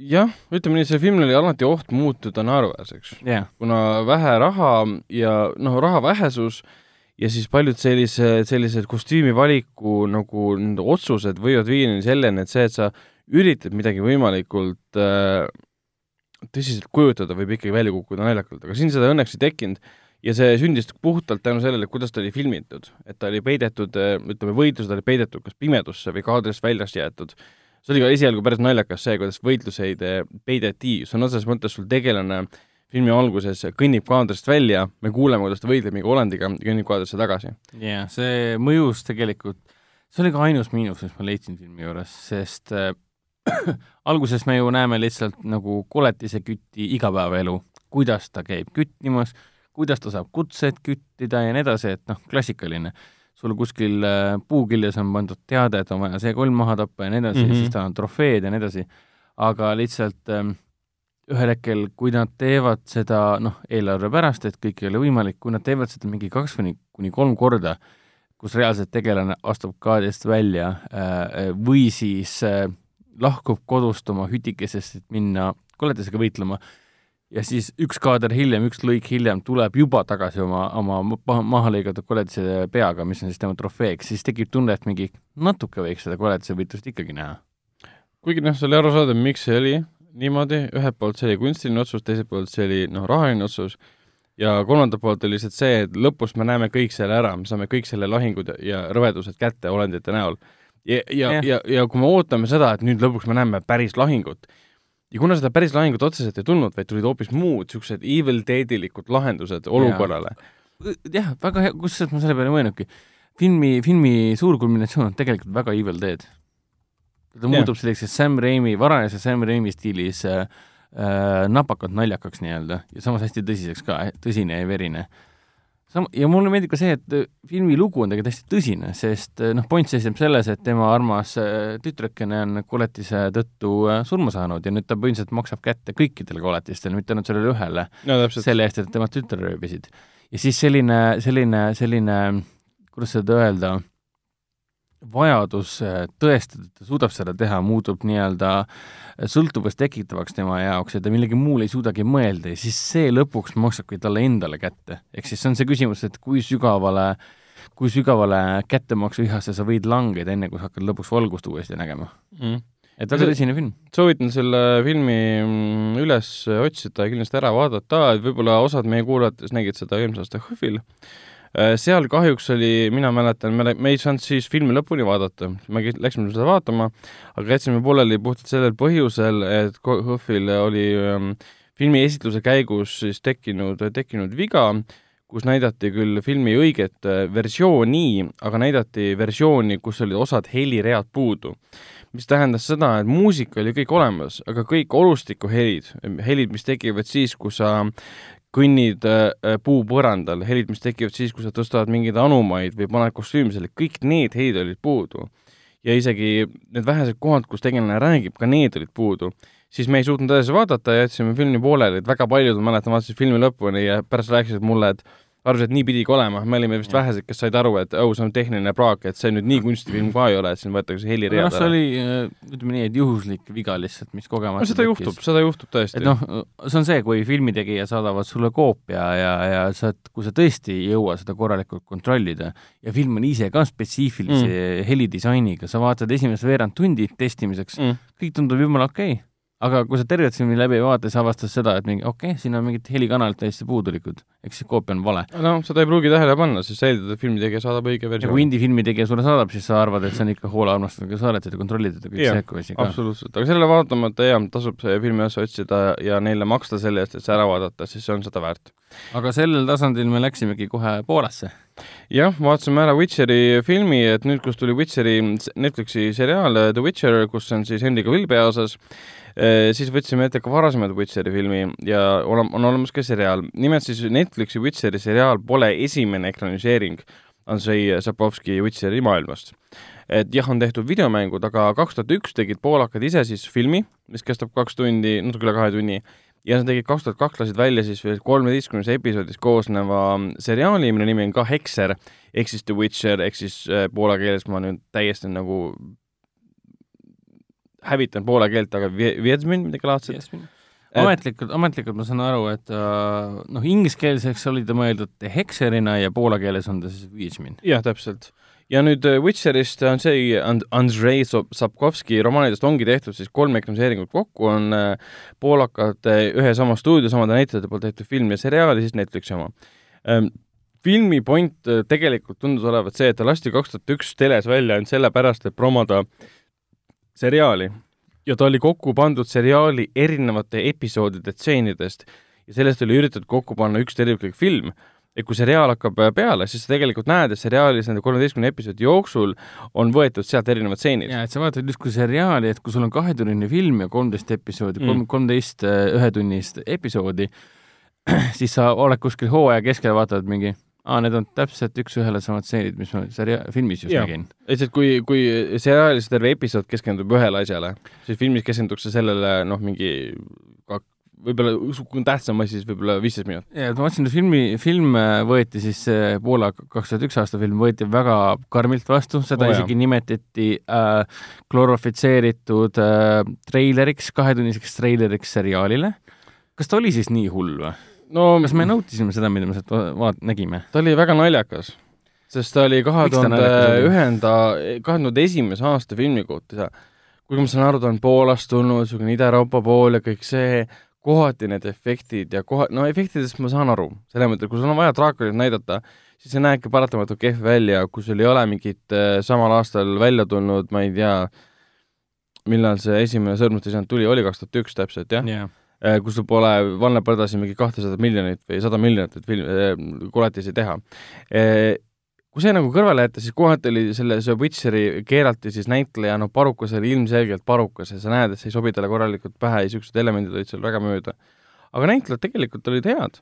Speaker 2: jah, ütleme nii, see filmil oli alati oht muutuda naeruväärseks
Speaker 3: yeah.
Speaker 2: kuna vähe raha ja noh, raha vähesus ja siis paljud sellised, sellised kostüümivaliku nagu otsused võivad viia selleni, et see, et sa üritad midagi võimalikult äh, tõsiselt kujutada, võib ikkagi välja kukkuda naljakalt, aga siin seda õnneks ei tekkinud. Ja see sündis puhtalt tänu sellele, kuidas ta oli filmitud, et ta oli peidetud, ütleme, võitlused olid peidetud kas pimedusse või kaadrist väljast jäetud. see oli ka esialgu päris naljakas see, kuidas võitluseid eh, peideti, sõna otseses mõttes sul tegelane filmi alguses kõnnib kaadrist välja, me kuuleme, kuidas ta võitleb mingi olendiga ja kõnnib kaadrisse tagasi.
Speaker 3: jah, see mõjus tegelikult, see oli ka ainus miinus, mis ma leidsin filmi juures, sest äh, alguses me ju näeme lihtsalt nagu koletise küti igapäevaelu, kuidas ta käib küttimas, kuidas ta saab kutset küttida ja nii edasi, et noh, klassikaline. sul kuskil äh, puu küljes on pandud teade, et on vaja see kolm maha tappa ja nii edasi mm. -hmm. siis tal on trofeed ja nii edasi, aga lihtsalt ähm, ühel hetkel, kui nad teevad seda noh, eelarve pärast, et kõik ei ole võimalik, kui nad teevad seda mingi kaks kuni, kuni kolm korda, kus reaalselt tegelane astub kaadrist välja äh, või siis äh, lahkub kodust oma hütikesest, et minna koledasega võitlema ja siis üks kaader hiljem, üks lõik hiljem tuleb juba tagasi oma, oma maha, lõigatud koledase peaga, mis on siis tema trofeeks, siis tekib tunne, et mingi natuke võiks seda koledase võitlust ikkagi näha.
Speaker 2: kuigi noh, see oli arusaadav, miks see oli niimoodi, ühelt poolt see oli kunstiline otsus, teiselt poolt see oli noh, rahaline otsus, ja kolmandalt poolt oli lihtsalt see, et lõpus me näeme kõik selle ära, me saame kõik selle lahingud ja rõvedused kätte olendite näol. ja, ja, ja, ja, ja kui me ootame seda, et nüüd lõpuks me näeme päris lahingut, ja kuna seda päris lahingut otseselt ei tulnud, vaid tulid hoopis muud niisugused evil dead'ilikud lahendused olukorrale.
Speaker 3: jah, väga hea, kusjuures ma selle peale ei mõelnudki. filmi, filmi suur kulminatsioon on tegelikult väga evil dead. Ta muutub selliseks Sam Raimi, varajase Sam Raimi stiilis äh, äh, napakalt naljakaks nii-öelda ja samas hästi tõsiseks ka, tõsine ja verine. Sam-, ja mulle meeldib ka see, et äh, filmi lugu on tegelikult hästi tõsine, sest äh, noh, point seisneb selles, et tema armas tütrekene on koletise tõttu surma saanud ja nüüd ta põhimõtteliselt maksab kätte kõikidele koletistele, mitte ainult sellele ühele
Speaker 2: no,,
Speaker 3: selle eest, et tema tütre rööbisid. ja siis selline, selline, selline, kuidas seda öelda, vajadus äh, tõestada, et ta suudab seda teha, muutub nii-öelda äh, sõltuvust tekitavaks tema jaoks ja ta millegi muule ei suudagi mõelda ja siis see lõpuks maksabki talle endale kätte. ehk siis see on see küsimus, et kui sügavale, kui sügavale kättemaksuihasse sa võid langeda, enne kui sa hakkad lõpuks valgust uuesti nägema mm.. et väga tõsine film.
Speaker 2: soovitan selle filmi mm, üles otsida ja kindlasti ära vaadata, et võib-olla osad meie kuulajatest nägid seda eelmise aasta HÖFFil seal kahjuks oli, mina mäletan, me, me ei saanud siis filmi lõpuni vaadata, me läksime seda vaatama, aga jätsime pooleli puhtalt sellel põhjusel, et HÖFFil oli ähm, filmi esitluse käigus siis tekkinud, tekkinud viga, kus näidati küll filmi õiget äh, versiooni, aga näidati versiooni, kus olid osad heliread puudu. mis tähendas seda, et muusika oli kõik olemas, aga kõik olustikuhelid, helid, mis tekivad siis, kui sa kõnnid äh, äh, puupõrandal, helid, mis tekivad siis, kui sa tõstavad mingeid anumaid või paned kostüümi selle, kõik need helid olid puudu. ja isegi need vähesed kohad, kus tegelane räägib, ka need olid puudu. siis me ei suutnud edasi vaadata ja jätsime filmi pooleli, et väga paljud, ma mäletan, vaatasid filmi lõpuni ja pärast rääkisid mulle, et arvasid, et nii pidigi olema, me olime vist vähesed, kes said aru, et oh, see on tehniline praak, et see nüüd nii kunstifilm ka ei ole, et siin võetakse heliread
Speaker 3: ära. see oli, äh, ütleme nii, et juhuslik viga lihtsalt, mis kogemata
Speaker 2: no seda tekkis. juhtub, seda juhtub tõesti.
Speaker 3: et noh, see on see, kui filmitegija saadavad sulle koopia ja, ja sa, kui sa tõesti ei jõua seda korralikult kontrollida ja film on ise ka spetsiifilise mm. helidisainiga, sa vaatad esimest veerand tundi testimiseks mm., kõik tundub jumala okei okay aga kui sa tervet filmi läbi ei vaata, siis avastad seda, et mingi okei okay,, siin on mingid helikanalid täiesti puudulikud, ehk siis koopia on vale.
Speaker 2: no seda ei pruugi tähele panna, siis sa eeldad, et filmitegija saadab õige versiooni.
Speaker 3: kui indie-filmi tegija sulle saadab, siis sa arvad, et see on ikka hoole armastusega saadetud ja kontrollitud ja kõik see sekkumisi
Speaker 2: ka. absoluutselt, aga sellele vaatamata jah, tasub see filmi üles otsida ja neile maksta selle eest, et see ära vaadata, siis see on seda väärt.
Speaker 3: aga sellel tasandil me läksimegi kohe Poolasse
Speaker 2: jah, vaatasime ära Witcheri filmi, et nüüd, kus tuli Witcheri Netflixi seriaal The Witcher, kus on siis Henry Cavill peaosas, Äh, siis võtsime ette ka varasemad Witcheri filmi ja on, on olemas ka seriaal. nimelt siis Netflixi Witcheri seriaal pole esimene ekraniseering Andrei Sapkovski Witcheri maailmast. et jah, on tehtud videomängud, aga kaks tuhat üks tegid poolakad ise siis filmi, mis kestab kaks tundi, natuke üle kahe tunni, ja nad tegid kaks tuhat kaks, lasid välja siis veel kolmeteistkümnes episoodist koosneva seriaali, mille nimi on ka Hekser, ehk siis The Witcher, ehk siis äh, poola keeles ma nüüd täiesti nagu hävitan poola keelt, aga Wiedźmin, midagi laadset.
Speaker 3: Ametlikult, ametlikult ma saan aru, et uh, noh, ingliskeelseks oli ta mõeldud hekserina ja poola keeles on ta siis Wiedźmin.
Speaker 2: jah, täpselt. ja nüüd uh, Witcherist on see And-, Andrei Sapkovski romaanidest ongi tehtud siis kolm ekraniseeringut kokku, on uh, poolakate ühe sama stuudio, samade näitlejate poolt tehtud film ja seriaal ja siis Netflixi oma um, filmi point tegelikult tundus olevat see, et ta lasti kaks tuhat üks teles välja ainult sellepärast, et promoda seriaali ja ta oli kokku pandud seriaali erinevate episoodide tseenidest ja sellest oli üritatud kokku panna üks terviklik film. et kui seriaal hakkab peale, siis sa tegelikult näed, et seriaalis nende kolmeteistkümne episoodi jooksul on võetud sealt erinevad stseenid.
Speaker 3: jaa, et sa vaatad justkui seriaali, et kui sul on kahetunnine film ja kolmteist episoodi mm., kolm, kolmteist äh, ühetunnist episoodi, siis sa oled kuskil hooaja keskel, vaatad mingi aa, need on täpselt üks-ühele samad stseenid, mis ma seria-, filmis just ja. nägin.
Speaker 2: lihtsalt kui, kui seriaalis terve episood keskendub ühele asjale, siis filmis keskendutakse sellele noh, mingi kak-, võib-olla kui tähtsam asi, siis võib-olla viisteist minutit.
Speaker 3: ja ma vaatasin, et filmi, film äh, võeti siis, Poola kaks tuhat üks aasta film võeti väga karmilt vastu, seda oh, isegi jah. nimetati äh, glorifitseeritud äh, treileriks, kahetunniseks treileriks seriaalile. kas ta oli siis nii hull või? No kas me nautisime seda, mida me sealt vaat-, nägime?
Speaker 2: ta oli väga naljakas sest ta oli kahe tuhande ühenda, kahe tuhande esimese aasta filmi kohta, kuigi ma saan aru, ta on Poolast tulnud, niisugune Ida-Euroopa pool ja kõik see, kohati need efektid ja koha-, no efektidest ma saan aru, selles mõttes, kui sul on vaja draakonit näidata, siis see näebki paratamatult kehv välja, kui sul ei ole mingit äh, samal aastal välja tulnud, ma ei tea, millal see esimene Sõrmuste isand tuli, oli kaks tuhat üks täpselt, jah yeah.? Äh, kus sul pole Vanne Põrdasi mingi kahtesada miljonit või sada miljonit, et film äh,, kuratisi teha äh, kui see nagu kõrvale jätta, siis kohati oli selle, see Witcheri keerati siis näitleja, no parukas oli ilmselgelt parukas ja sa näed, et see ei sobi talle korralikult pähe ja niisugused elemendid olid seal väga mööda. aga näitlejad tegelikult olid head.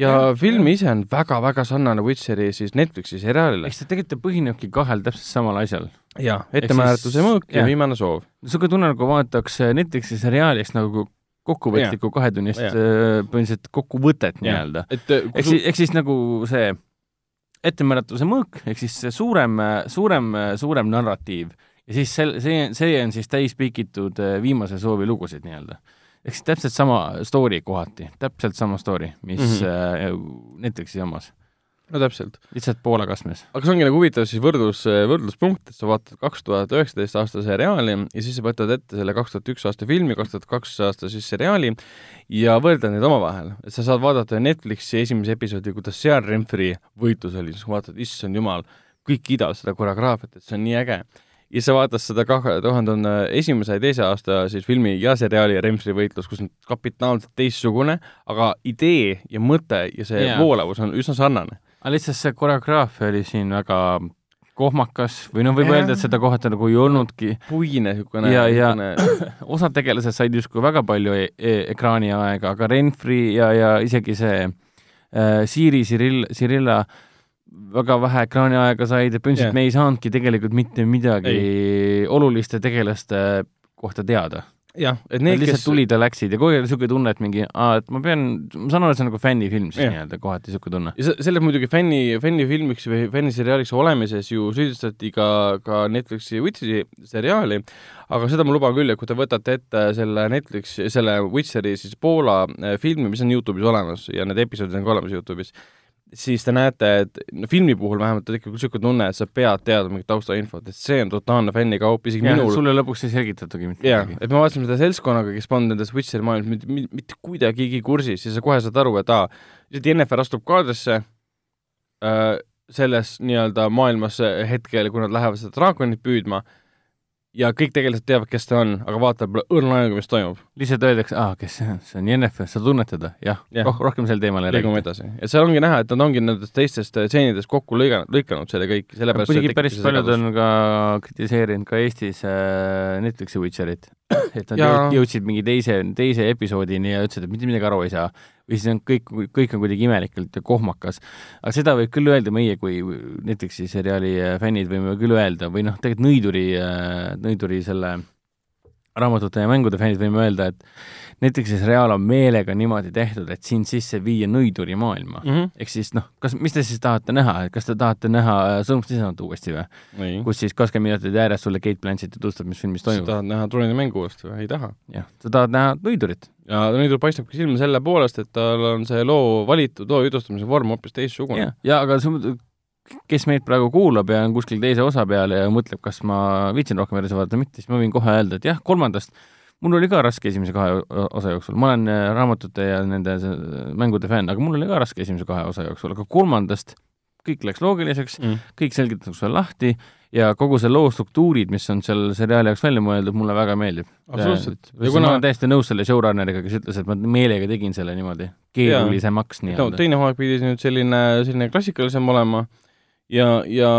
Speaker 2: ja, ja film ise on väga-väga sarnane Witcheri siis Netflixi seriaalile.
Speaker 3: eks ta tegelikult põhinebki kahel täpselt samal asjal.
Speaker 2: jaa, ettemääratuse mõõk ja, ja viimane soov.
Speaker 3: niisugune tunne, nagu vaataks Netflixi seriaali, eks nagu kokkuvõtlikku kahetunnist äh, põhimõtteliselt kokkuvõtet nii-öelda. ehk siis, ehk siis nagu see ettemääratuse mõõk, ehk siis see suurem, suurem, suurem narratiiv ja siis sel-, see, see on siis täispikitud äh, viimase soovi lugusid nii-öelda. ehk siis täpselt sama story kohati, täpselt sama story, mis mm -hmm. Netflixi omas
Speaker 2: no täpselt.
Speaker 3: lihtsalt Poola kastmes.
Speaker 2: aga see ongi nagu huvitav siis võrdlus, võrdluspunkt, et sa vaatad kaks tuhat üheksateist aasta seriaali ja siis sa võtad ette selle kaks tuhat üks aasta filmi, kaks tuhat kaks aasta siis seriaali ja võrdled neid omavahel. et sa saad vaadata Netflixi esimese episoodi, kuidas seal Renfri võitlus oli, siis vaatad, issand jumal, kõik kiidavad seda koreograafiat, et see on nii äge ja sa vaatad seda kahe tuhande esimese ja teise aasta siis filmi ja seriaali Remsri võitlus, kus on kapitaalselt teistsugune, aga idee ja mõte ja see yeah. voolavus on üsna sarnane
Speaker 3: aga lihtsalt see koreograafia oli siin väga kohmakas või noh, võib ja. öelda, et seda kohati nagu ei olnudki.
Speaker 2: puine niisugune.
Speaker 3: ja, ja osad tegelased said justkui väga palju e e ekraaniaega, aga Renfri ja, ja isegi see äh, Siiri Cyril, Cyrilla väga vähe ekraaniaega said ja põhimõtteliselt yeah. me ei saanudki tegelikult mitte midagi ei. oluliste tegelaste kohta teada
Speaker 2: jah, et need,
Speaker 3: kes lihtsalt tulid ja läksid ja kogu aeg oli niisugune tunne, et mingi, et ma pean, ma saan aru, et see on nagu fännifilm siis nii-öelda, kohati niisugune tunne.
Speaker 2: ja selle muidugi fänni, fännifilmiks või fänniseriaaliks olemises ju süüdistati ka, ka Netflixi Witcheri seriaali, aga seda ma luban küll, et kui te võtate ette selle Netflixi, selle Witcheri siis Poola eh, filmi, mis on Youtube'is olemas ja need episoodid on ka olemas Youtube'is, siis te näete, et no filmi puhul vähemalt tekib niisugune tunne, et sa pead teadma mingit taustainfot, et see on totaalne fännikaup, isegi ja, minul
Speaker 3: sulle lõpuks ei selgitatagi
Speaker 2: mitte midagi. et me vaatasime seda seltskonnaga, kes polnud nendes Witcheri maailmas mitte, mitte, mitte kuidagigi kursis ja sa kohe saad aru, et aa, Jennifer astub kaadrisse äh, selles nii-öelda maailmas hetkel, kui nad lähevad seda draakonit püüdma ja kõik tegelased teavad, kes ta on, aga vaatajal pole õrna aimu, mis toimub.
Speaker 3: lihtsalt öeldakse, aa, kes see on, see on Jennifer, sa tunned teda, jah ja. roh, rohkem sel teemal
Speaker 2: ei räägita. liigume edasi. ja seal ongi näha, et nad ongi nendest teistest stseenidest kokku lõiganud, lõikanud selle kõik, sellepärast
Speaker 3: muidugi päris paljud on ka kritiseerinud ka Eestis äh, Netflixi Witcherit, et nad ja. jõudsid mingi teise, teise episoodini ja ütlesid, et mitte midagi aru ei saa või siis on kõik, kõik on kuidagi imelikult ja kohmakas. aga seda võib küll öelda meie kui näiteks siis seriaali äh, fännid võime küll öelda või noh, tegelikult Nõiduri, äh, Nõiduri selle raamatute ja mängude fännid võime öelda, et näiteks see seriaal on meelega niimoodi tehtud, et sind sisse viia nõiduri maailma mm -hmm.. ehk siis noh, kas, mis te siis tahate näha, et kas te tahate näha äh, Sõnumit lisandut uuesti või? kus siis kakskümmend minutit järjest sulle Kate Blanchett tutvustab, mis filmis toimub.
Speaker 2: sa tahad näha Trooni mängu uuesti või? ei taha.
Speaker 3: jah, sa tahad näha nõidurit.
Speaker 2: ja nõidur paistabki silma selle poolest, et tal on see loo valitud, loo jutustamise vorm hoopis teistsugune.
Speaker 3: ja aga see kes meid praegu kuulab ja on kuskil teise osa peal ja mõtleb, kas ma viitsin rohkem edasi vaadata või mitte, siis ma võin kohe öelda, et jah, kolmandast mul oli ka raske esimese kahe osa jooksul, ma olen äh, raamatute ja nende mängude fänn, aga mul oli ka raske esimese kahe osa jooksul, aga kolmandast kõik läks loogiliseks mm., kõik selgitatakse lahti ja kogu see loo struktuurid, mis on seal seriaali jaoks välja mõeldud, mulle väga meeldib. absoluutselt. ja kuna ma olen täiesti nõus selle showrunneriga, kes ütles, et ma meelega tegin selle niimoodi keerulisemaks nii-öelda
Speaker 2: no,. teine hooaeg pidi nüüd selline, selline klassikalisem olema ja, ja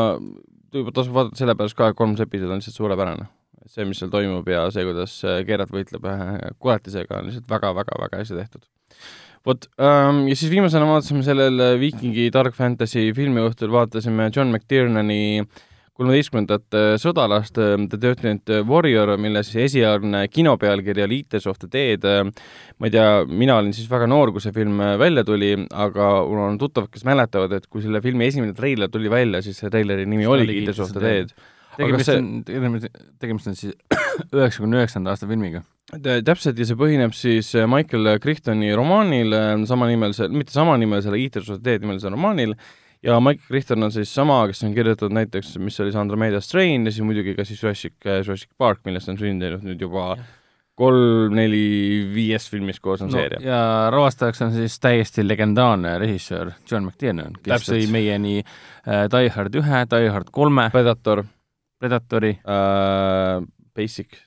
Speaker 2: juba tasub vaadata sellepärast ka, et kolmas episood on lihtsalt suurepärane see, mis seal toimub ja see, kuidas Geralt võitleb ühe kuletisega, on lihtsalt väga-väga-väga hästi tehtud. vot ähm,, ja siis viimasena vaatasime sellel Viikingi Dark Fantasy filmiõhtul, vaatasime John McTiernani kolmeteistkümnendat äh, sõdalast äh, The Thirteenth Warrior, mille siis esialgne kinopealkiri oli Eaters of the Dead. ma ei tea, mina olin siis väga noor, kui see film välja tuli, aga mul on tuttavad, kes mäletavad, et kui selle filmi esimene treiler tuli välja, siis see treileri nimi oligi Eaters of the Dead.
Speaker 3: tegemist see... on, tegemist on siis üheksakümne üheksanda aasta filmiga
Speaker 2: täpselt, ja see põhineb siis Michael Crichtoni romaanil, samanimelisel, mitte samanimelisel, Eaters of the Dead nimelisel romaanil, ja Mike Crichton on siis sama, kes on kirjutatud näiteks, mis oli see Andromeda Strain ja siis muidugi ka siis Jurassic, Jurassic Park, millest on sündinud nüüd juba kolm-neli-viies filmis koos on no, seeria.
Speaker 3: ja ravastajaks on siis täiesti legendaarne režissöör John McTiernan, kes Täpselt. tõi meieni äh, Die Hard ühe, Die Hard kolme,
Speaker 2: Predator,
Speaker 3: Predatori
Speaker 2: äh,, Basic.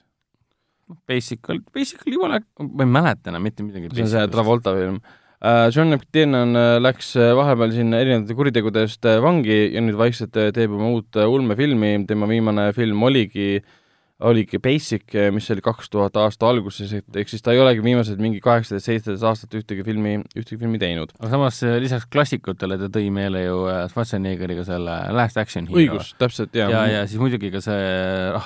Speaker 3: Basic, Basic oli jumala, ma ei mäleta enam mitte midagi.
Speaker 2: see on see Travolta film Äh, John McTiernan äh, läks äh, vahepeal sinna erinevate kuritegude eest vangi ja nüüd vaikselt teeb oma uut ulmefilmi, tema viimane film oligi äh, oligi Basic, mis oli kaks tuhat aasta alguses, et ehk siis ta ei olegi viimased mingi kaheksateist, seitseteist aastat ühtegi filmi, ühtegi filmi teinud.
Speaker 3: aga samas eh, lisaks klassikutele ta tõi meile ju eh, Schwarzeneggeriga selle Last Action
Speaker 2: Hero. õigus, täpselt, jaa.
Speaker 3: ja, ja siis muidugi ka see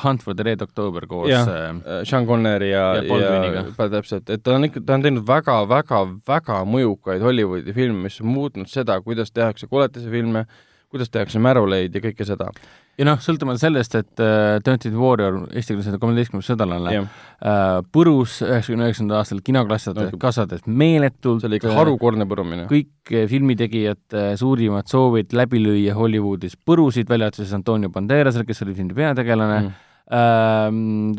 Speaker 3: Hunt for the Red October koos
Speaker 2: ja, äh, Sean Connery ja, ja, ja, ja täpselt, et ta on ikka, ta on teinud väga, väga, väga mõjukaid Hollywoodi filme, mis on muutnud seda, kuidas tehakse koletisefilme, kuidas tehakse märuleid ja kõike seda
Speaker 3: ja noh, sõltumata sellest, et äh, Dirty Warrior, eestikeelsele kolmeteistkümnes sõdalane yeah. äh, põrus üheksakümne üheksandal aastal kinoklassides no, kasvades meeletult.
Speaker 2: see oli ikka harukordne põrumine.
Speaker 3: kõik äh, filmitegijate äh, suurimad soovid läbi lüüa Hollywoodis põrusid, välja arvatud siis Antonio Banderasel, kes oli filmi peategelane mm., äh,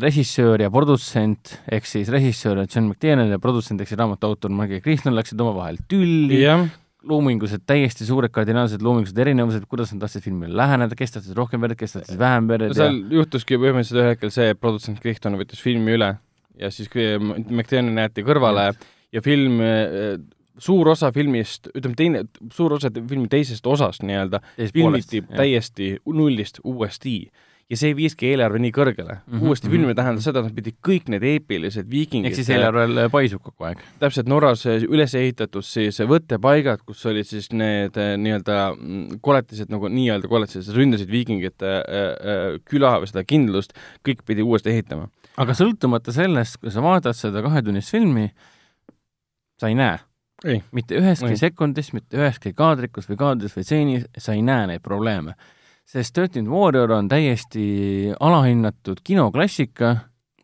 Speaker 3: režissöör ja produtsent, ehk siis režissöör John McTiernan ja produtsent ehk siis raamatu autor Marge Krihton läksid omavahel tülli
Speaker 2: yeah
Speaker 3: loomingulised, täiesti suured kardinaalsed loomingulised erinevused, kuidas nad tahtsid filmile läheneda, kes tahtis rohkem verd, kes tahtis vähem verd
Speaker 2: seal ja... juhtuski põhimõtteliselt ühel hetkel see, et produtsent Crichton võttis filmi üle ja siis McTiernan jäeti kõrvale ja, ja film, äh, suur osa filmist, ütleme teine, suur osa filmi teisest osast nii-öelda filmiti täiesti nullist uuesti ja see viiski eelarve nii kõrgele mm. -hmm. uuesti filmi tähendas seda, et nad pidid kõik need eepilised viikingid
Speaker 3: ehk siis eelarve paisub kogu aeg?
Speaker 2: täpselt, Norras üles ehitatud siis võttepaigad, kus olid siis need eh, nii-öelda mm, koletised, nagu nii-öelda koletised, ründasid viikingite äh, äh, küla või seda kindlust, kõik pidi uuesti ehitama.
Speaker 3: aga sõltumata sellest, kui sa vaatad seda kahetunnist filmi, sa ei näe
Speaker 2: ei.
Speaker 3: mitte üheski ei. sekundis, mitte üheski kaadrikus või kaadris või stseenis, sa ei näe neid probleeme sest Thirteen Warrior on täiesti alahinnatud kinoklassika,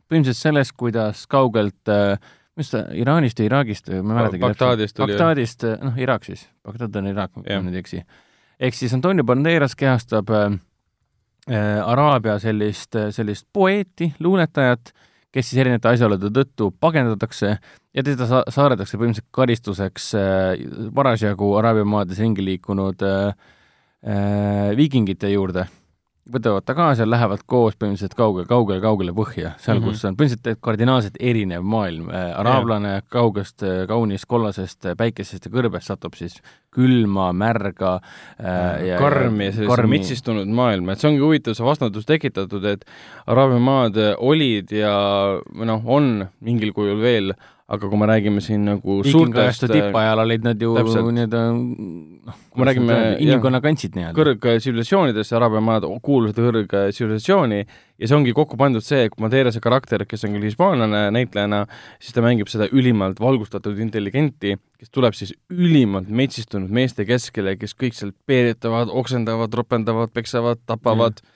Speaker 3: põhimõtteliselt sellest, kuidas kaugelt äh, mis ta, Iraanist või Iraagist, ma ei mäletagi
Speaker 2: Bagdaadist
Speaker 3: oli Bagdaadist, äh, noh, Iraak siis, Bagdad on Iraak, kui ma nüüd ei eksi. ehk siis Antonio Banderas kehastab äh, äh, Araabia sellist, sellist poeeti, luuletajat, kes siis erinevate asjaolude tõttu pagendatakse ja teda sa saadetakse põhimõtteliselt karistuseks äh, parasjagu Araabia maades ringi liikunud äh, viikingite juurde, võtavad ta kaasa lähevad koos põhimõtteliselt kaugele, kaugele, kaugele põhja, seal mm, -hmm. kus on põhimõtteliselt kardinaalselt erinev maailm äh,. araablane yeah. kaugest äh, kaunist kollasest äh, päikesest ja kõrbest satub siis külma, märga
Speaker 2: äh, ja karmi ja sellise karmi. mitsistunud maailma, et see ongi huvitav, see vastandus tekitatud, et Araabia maad olid ja noh, on mingil kujul veel aga kui me räägime siin nagu
Speaker 3: suurtest tippajal olid nad ju nii-öelda noh,
Speaker 2: kui me räägime
Speaker 3: inimkonna kantsid nii-öelda.
Speaker 2: kõrgtsivilisatsioonidest, Araabia maad kuulusid kõrgtsivilisatsiooni ja see ongi kokku pandud see, kui Madeirase karakter, kes on küll hispaanlane näitlejana, siis ta mängib seda ülimalt valgustatud intelligenti, kes tuleb siis ülimalt metsistunud meeste keskele, kes kõik seal peeretavad, oksendavad, ropendavad, peksavad, tapavad mm.,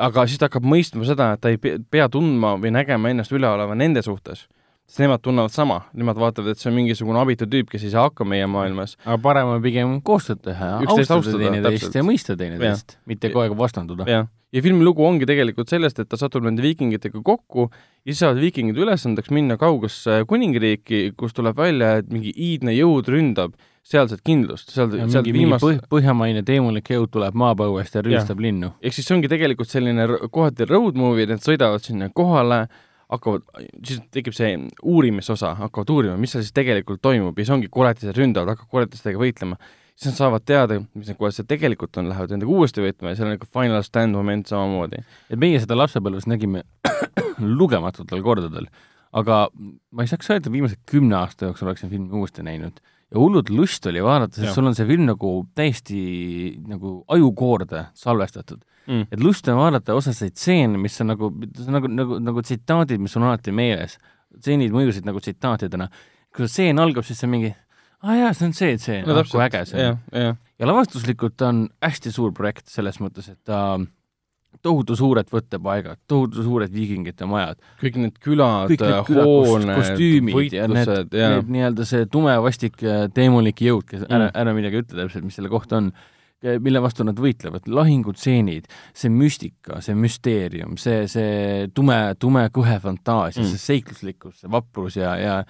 Speaker 2: aga siis ta hakkab mõistma seda, et ta ei pea tundma või nägema ennast üleoleva nende suhtes sest nemad tunnevad sama, nemad vaatavad, et see on mingisugune abitu tüüp, kes ei saa hakkama meie maailmas.
Speaker 3: aga parem on pigem koostööd teha, austada teineteist ja mõista teineteist, mitte kogu aeg vastanduda.
Speaker 2: jah, ja filmi lugu ongi tegelikult sellest, et ta satub nende viikingitega kokku ja siis saavad viikingid ülesandeks minna kaugesse kuningriiki, kus tuleb välja, et mingi iidne jõud ründab sealset kindlust, seal,
Speaker 3: sealt viimast põh põhjamaine teemulik jõud tuleb maapõuest ja rüüstab linnu.
Speaker 2: ehk siis see ongi tegelikult selline kohati road movie, need sõidavad sinna kohale, hakkavad, siis tekib see uurimisosa, hakkavad uurima, mis seal siis tegelikult toimub ja siis ongi koletised ründavad, hakkavad koletistega võitlema. siis nad saavad teada, mis need koletised tegelikult on, lähevad nendega uuesti võitlema ja seal on nagu final stand moment samamoodi.
Speaker 3: et meie seda lapsepõlves nägime lugematutel kordadel, aga ma ei saaks öelda, viimase kümne aasta jooksul oleksin filmi uuesti näinud ja hullult lust oli vaadata, sest
Speaker 2: Jah.
Speaker 3: sul on see film nagu täiesti nagu ajukoorde salvestatud
Speaker 2: mm..
Speaker 3: et lust on vaadata osasid stseene, mis on nagu, nagu, nagu, nagu tsitaadid, mis on alati meeles. stseenid mõjusid nagu tsitaatidena. kui see stseen algab, siis see on mingi, aa jaa, see on see tseen
Speaker 2: no
Speaker 3: no,, kui äge see on., ja lavastuslikult on hästi suur projekt selles mõttes, et ta tohutu suured võttepaigad, tohutu suured viikingite majad,
Speaker 2: kõik need külad hooned,
Speaker 3: kostüümid ja need, need nii-öelda see tume vastik äh, teemulik jõud, kes ära
Speaker 2: Mm.,
Speaker 3: ära midagi ütle täpselt, mis selle kohta on, mille vastu nad võitlevad, lahingutseenid, see müstika, see müsteerium, see, see tume, tume kõhe fantaasia
Speaker 2: mm.,
Speaker 3: see seikluslikkus, see vaprus ja, ja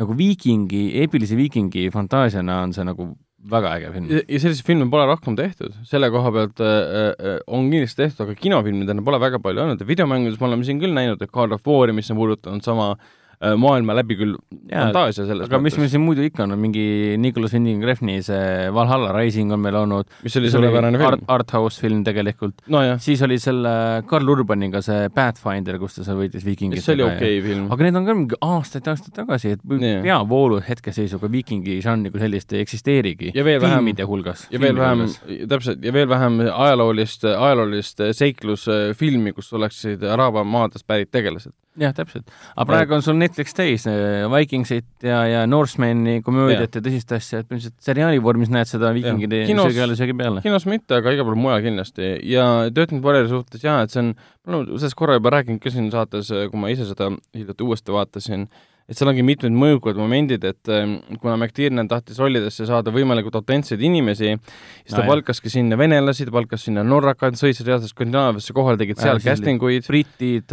Speaker 3: nagu viikingi, eepilise viikingi fantaasiana on see nagu väga äge film.
Speaker 2: ja, selliseid filme pole rohkem tehtud, selle koha pealt äh, äh, on kindlasti tehtud, aga kinofilmidena pole väga palju olnud ja videomängudes me oleme siin küll näinud, et God of War'i, mis on puudutanud sama äh, maailma läbi küll fantaasia selles
Speaker 3: aga mis meil siin muidu ikka on, mingi Nicolas Winding Refni see Valhalla Rising on meil olnud,
Speaker 2: mis oli suurepärane film
Speaker 3: art,. arthouse film tegelikult,
Speaker 2: nojah,
Speaker 3: siis oli selle Karl Urbaniga see Pathfinder, kus ta seal võitles viikingitega.
Speaker 2: see oli okei okay film.
Speaker 3: aga need on ka mingi aastaid-aastaid tagasi, et
Speaker 2: Nii.
Speaker 3: peavoolu hetkeseisuga viikingi žanri kui sellist ei eksisteerigi.
Speaker 2: Ja veel vähem-
Speaker 3: filmide hulgas.
Speaker 2: ja veel vähem, täpselt, ja veel vähem ajaloolist, ajaloolist seiklusfilmi, kus oleksid Araabia maadest pärit tegelased.
Speaker 3: jah, täpselt. aga praegu on sul Netflix täis äh, Vikingsit ja, ja Norsemani komöödiat ja tõsist asja, et põhimõtteliselt seriaali vormis näed seda viikingide söögi alla, söögi peale.
Speaker 2: kinos mitte, aga igal pool mujal kindlasti ja Dirty Warriori suhtes jaa, et see on, ma olen sellest korra juba rääkinud ka siin saates, kui ma ise seda hiljuti uuesti vaatasin, et seal ongi mitmed mõjukad momendid, et ähm, kuna McTiernan tahtis rollidesse saada võimalikult autentseid inimesi, siis ta
Speaker 3: jah.
Speaker 2: palkaski sinna venelasi, ta palkas sinna norrakaid, sõitsid reaalselt Skandinaaviasse kohale, tegid seal casting uid
Speaker 3: britid,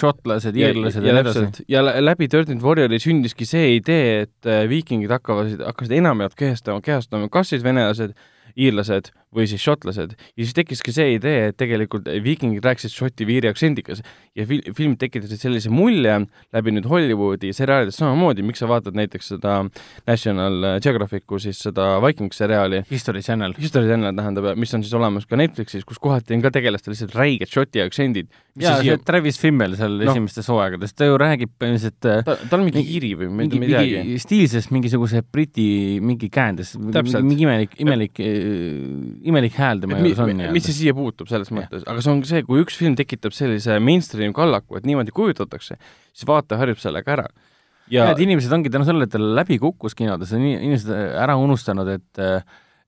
Speaker 3: šotlased, iirlased ja nii edasi.
Speaker 2: ja lä- läbi Dirty Warriori sündiski see idee, et äh, viikingid hakkavad, hakkasid enamjaolt kehastama, kehastama kas siis venelased, iirlased või siis šotlased ja siis tekkiski see idee, et tegelikult viikingid rääkisid šoti viiri aktsendikas ja fil-, filmid tekitasid sellise mulje läbi nüüd Hollywoodi seriaalides samamoodi, miks sa vaatad näiteks seda National Geographicu siis seda Vikings seriaali,
Speaker 3: History Channel.
Speaker 2: History Channel tähendab, mis on siis olemas ka Netflixis, kus kohati on ka tegelastel lihtsalt räiged šoti aktsendid.
Speaker 3: jaa, see Travis Fimmel seal no. esimestes hooaegades, ta ju räägib põhimõtteliselt äh,
Speaker 2: ta, tal on mingi kiiri või mitte midagi.
Speaker 3: mingi stiilses mingisuguse briti mingi käändes, mingi imelik, imelik, imelik hääl tema juures on
Speaker 2: mi, mis see siia puutub selles mõttes, aga see on see, kui üks film tekitab sellise mainstream kallaku, et niimoodi kujutatakse, siis vaataja harjub sellega ära. ja
Speaker 3: et inimesed ongi tänu sellele, et ta läbi kukkus kinodes, on ini- inimesed ära unustanud, et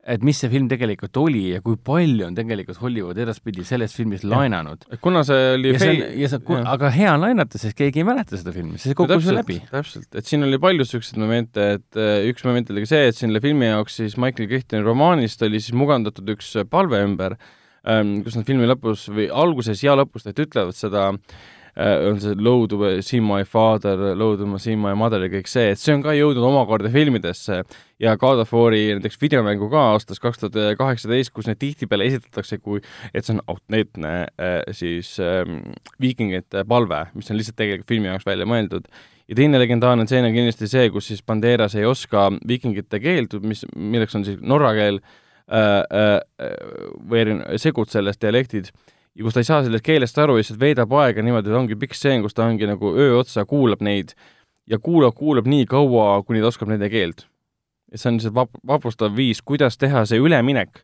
Speaker 3: et mis see film tegelikult oli ja kui palju on tegelikult Hollywood edaspidi sellest filmist laenanud.
Speaker 2: kuna see oli
Speaker 3: ja see on, ja see,
Speaker 2: jah.
Speaker 3: aga hea on laenata, sest keegi ei mäleta seda filmi, see kukkus ju läbi.
Speaker 2: täpselt, et siin oli palju niisuguseid momente, et äh, üks moment oli ka see, et selle filmi jaoks siis Michael Crichtoni romaanist oli siis mugandatud üks palve ümber ähm,, kus nad filmi lõpus või alguses ja lõpus nad ütlevad seda äh, on see Load see my father, Load see my mother ja kõik see, et see on ka jõudnud omakorda filmidesse. Ja God of War'i näiteks videomängu ka aastast kaks tuhat kaheksateist, kus neid tihtipeale esitatakse kui, et see on autentne äh, siis ähm, viikingite palve, mis on lihtsalt tegelikult filmi jaoks välja mõeldud. Ja teine legendaarne tseen on kindlasti see, kus siis Banderas ei oska viikingite keelt, mis, milleks on siis norra keel äh, äh, või erinev, segud sellest dialektid ja kus ta ei saa sellest keelest aru ja lihtsalt veedab aega niimoodi, et ongi pikk stseen, kus ta ongi nagu öö otsa kuulab neid ja kuulab, kuulab nii kaua, kuni ta oskab nende keelt. et see on lihtsalt vap-, vapustav viis, kuidas teha see üleminek,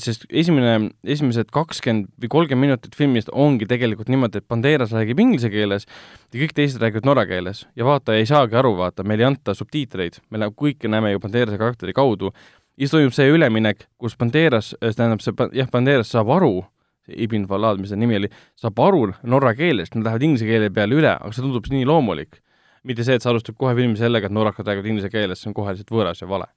Speaker 2: sest esimene, esimesed kakskümmend või kolmkümmend minutit filmist ongi tegelikult niimoodi, et Banderas räägib inglise keeles ja kõik teised räägivad norra keeles. Ja vaataja ei saagi aru, vaata, meil ei anta subtiitreid, me näeme, kõike näeme ju Banderase karakteri kaudu. Ja siis toimub see üleminek, kus Banderas, tähendab see, jah, Banderas saab aru, Ibn Falad, mis ta nimi oli, saab aru norra keelest, nad lähevad inglise keele peale üle, aga see tundub nii loomulik. mitte see, et sa alustad kohe filmi sellega, et norrakad räägivad inglise keeles, see on kohe lihtsalt võõras ja vale.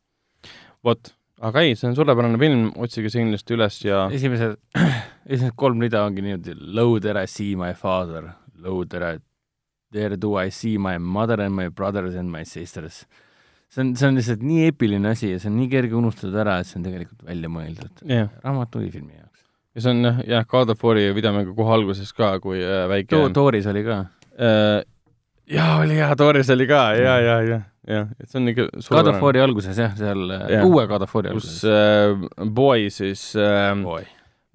Speaker 2: vot, aga ei, see on suurepärane film, otsige see kindlasti üles ja
Speaker 3: esimesed, esimesed kolm rida ongi niimoodi, low there I see my father, low there I, there do I see my mother and my brothers and my sisters. see on, see on lihtsalt nii eepiline asi ja see on nii kerge unustada ära, et see on tegelikult välja mõeldud
Speaker 2: jah,
Speaker 3: raamatu või filmi jaoks.
Speaker 2: Ja see on jah, God of War'i videomängu kohe alguses ka, kui äh, väike
Speaker 3: To-, Tooris oli ka.
Speaker 2: äh, jaa, oli jaa, Doris oli ka ja, ja, ja, ja, et see on ikka
Speaker 3: God of War'i alguses jah, seal
Speaker 2: Jah.
Speaker 3: yeah. uue God of War'i
Speaker 2: kus
Speaker 3: alguses.
Speaker 2: äh, Boy siis äh,
Speaker 3: Boy.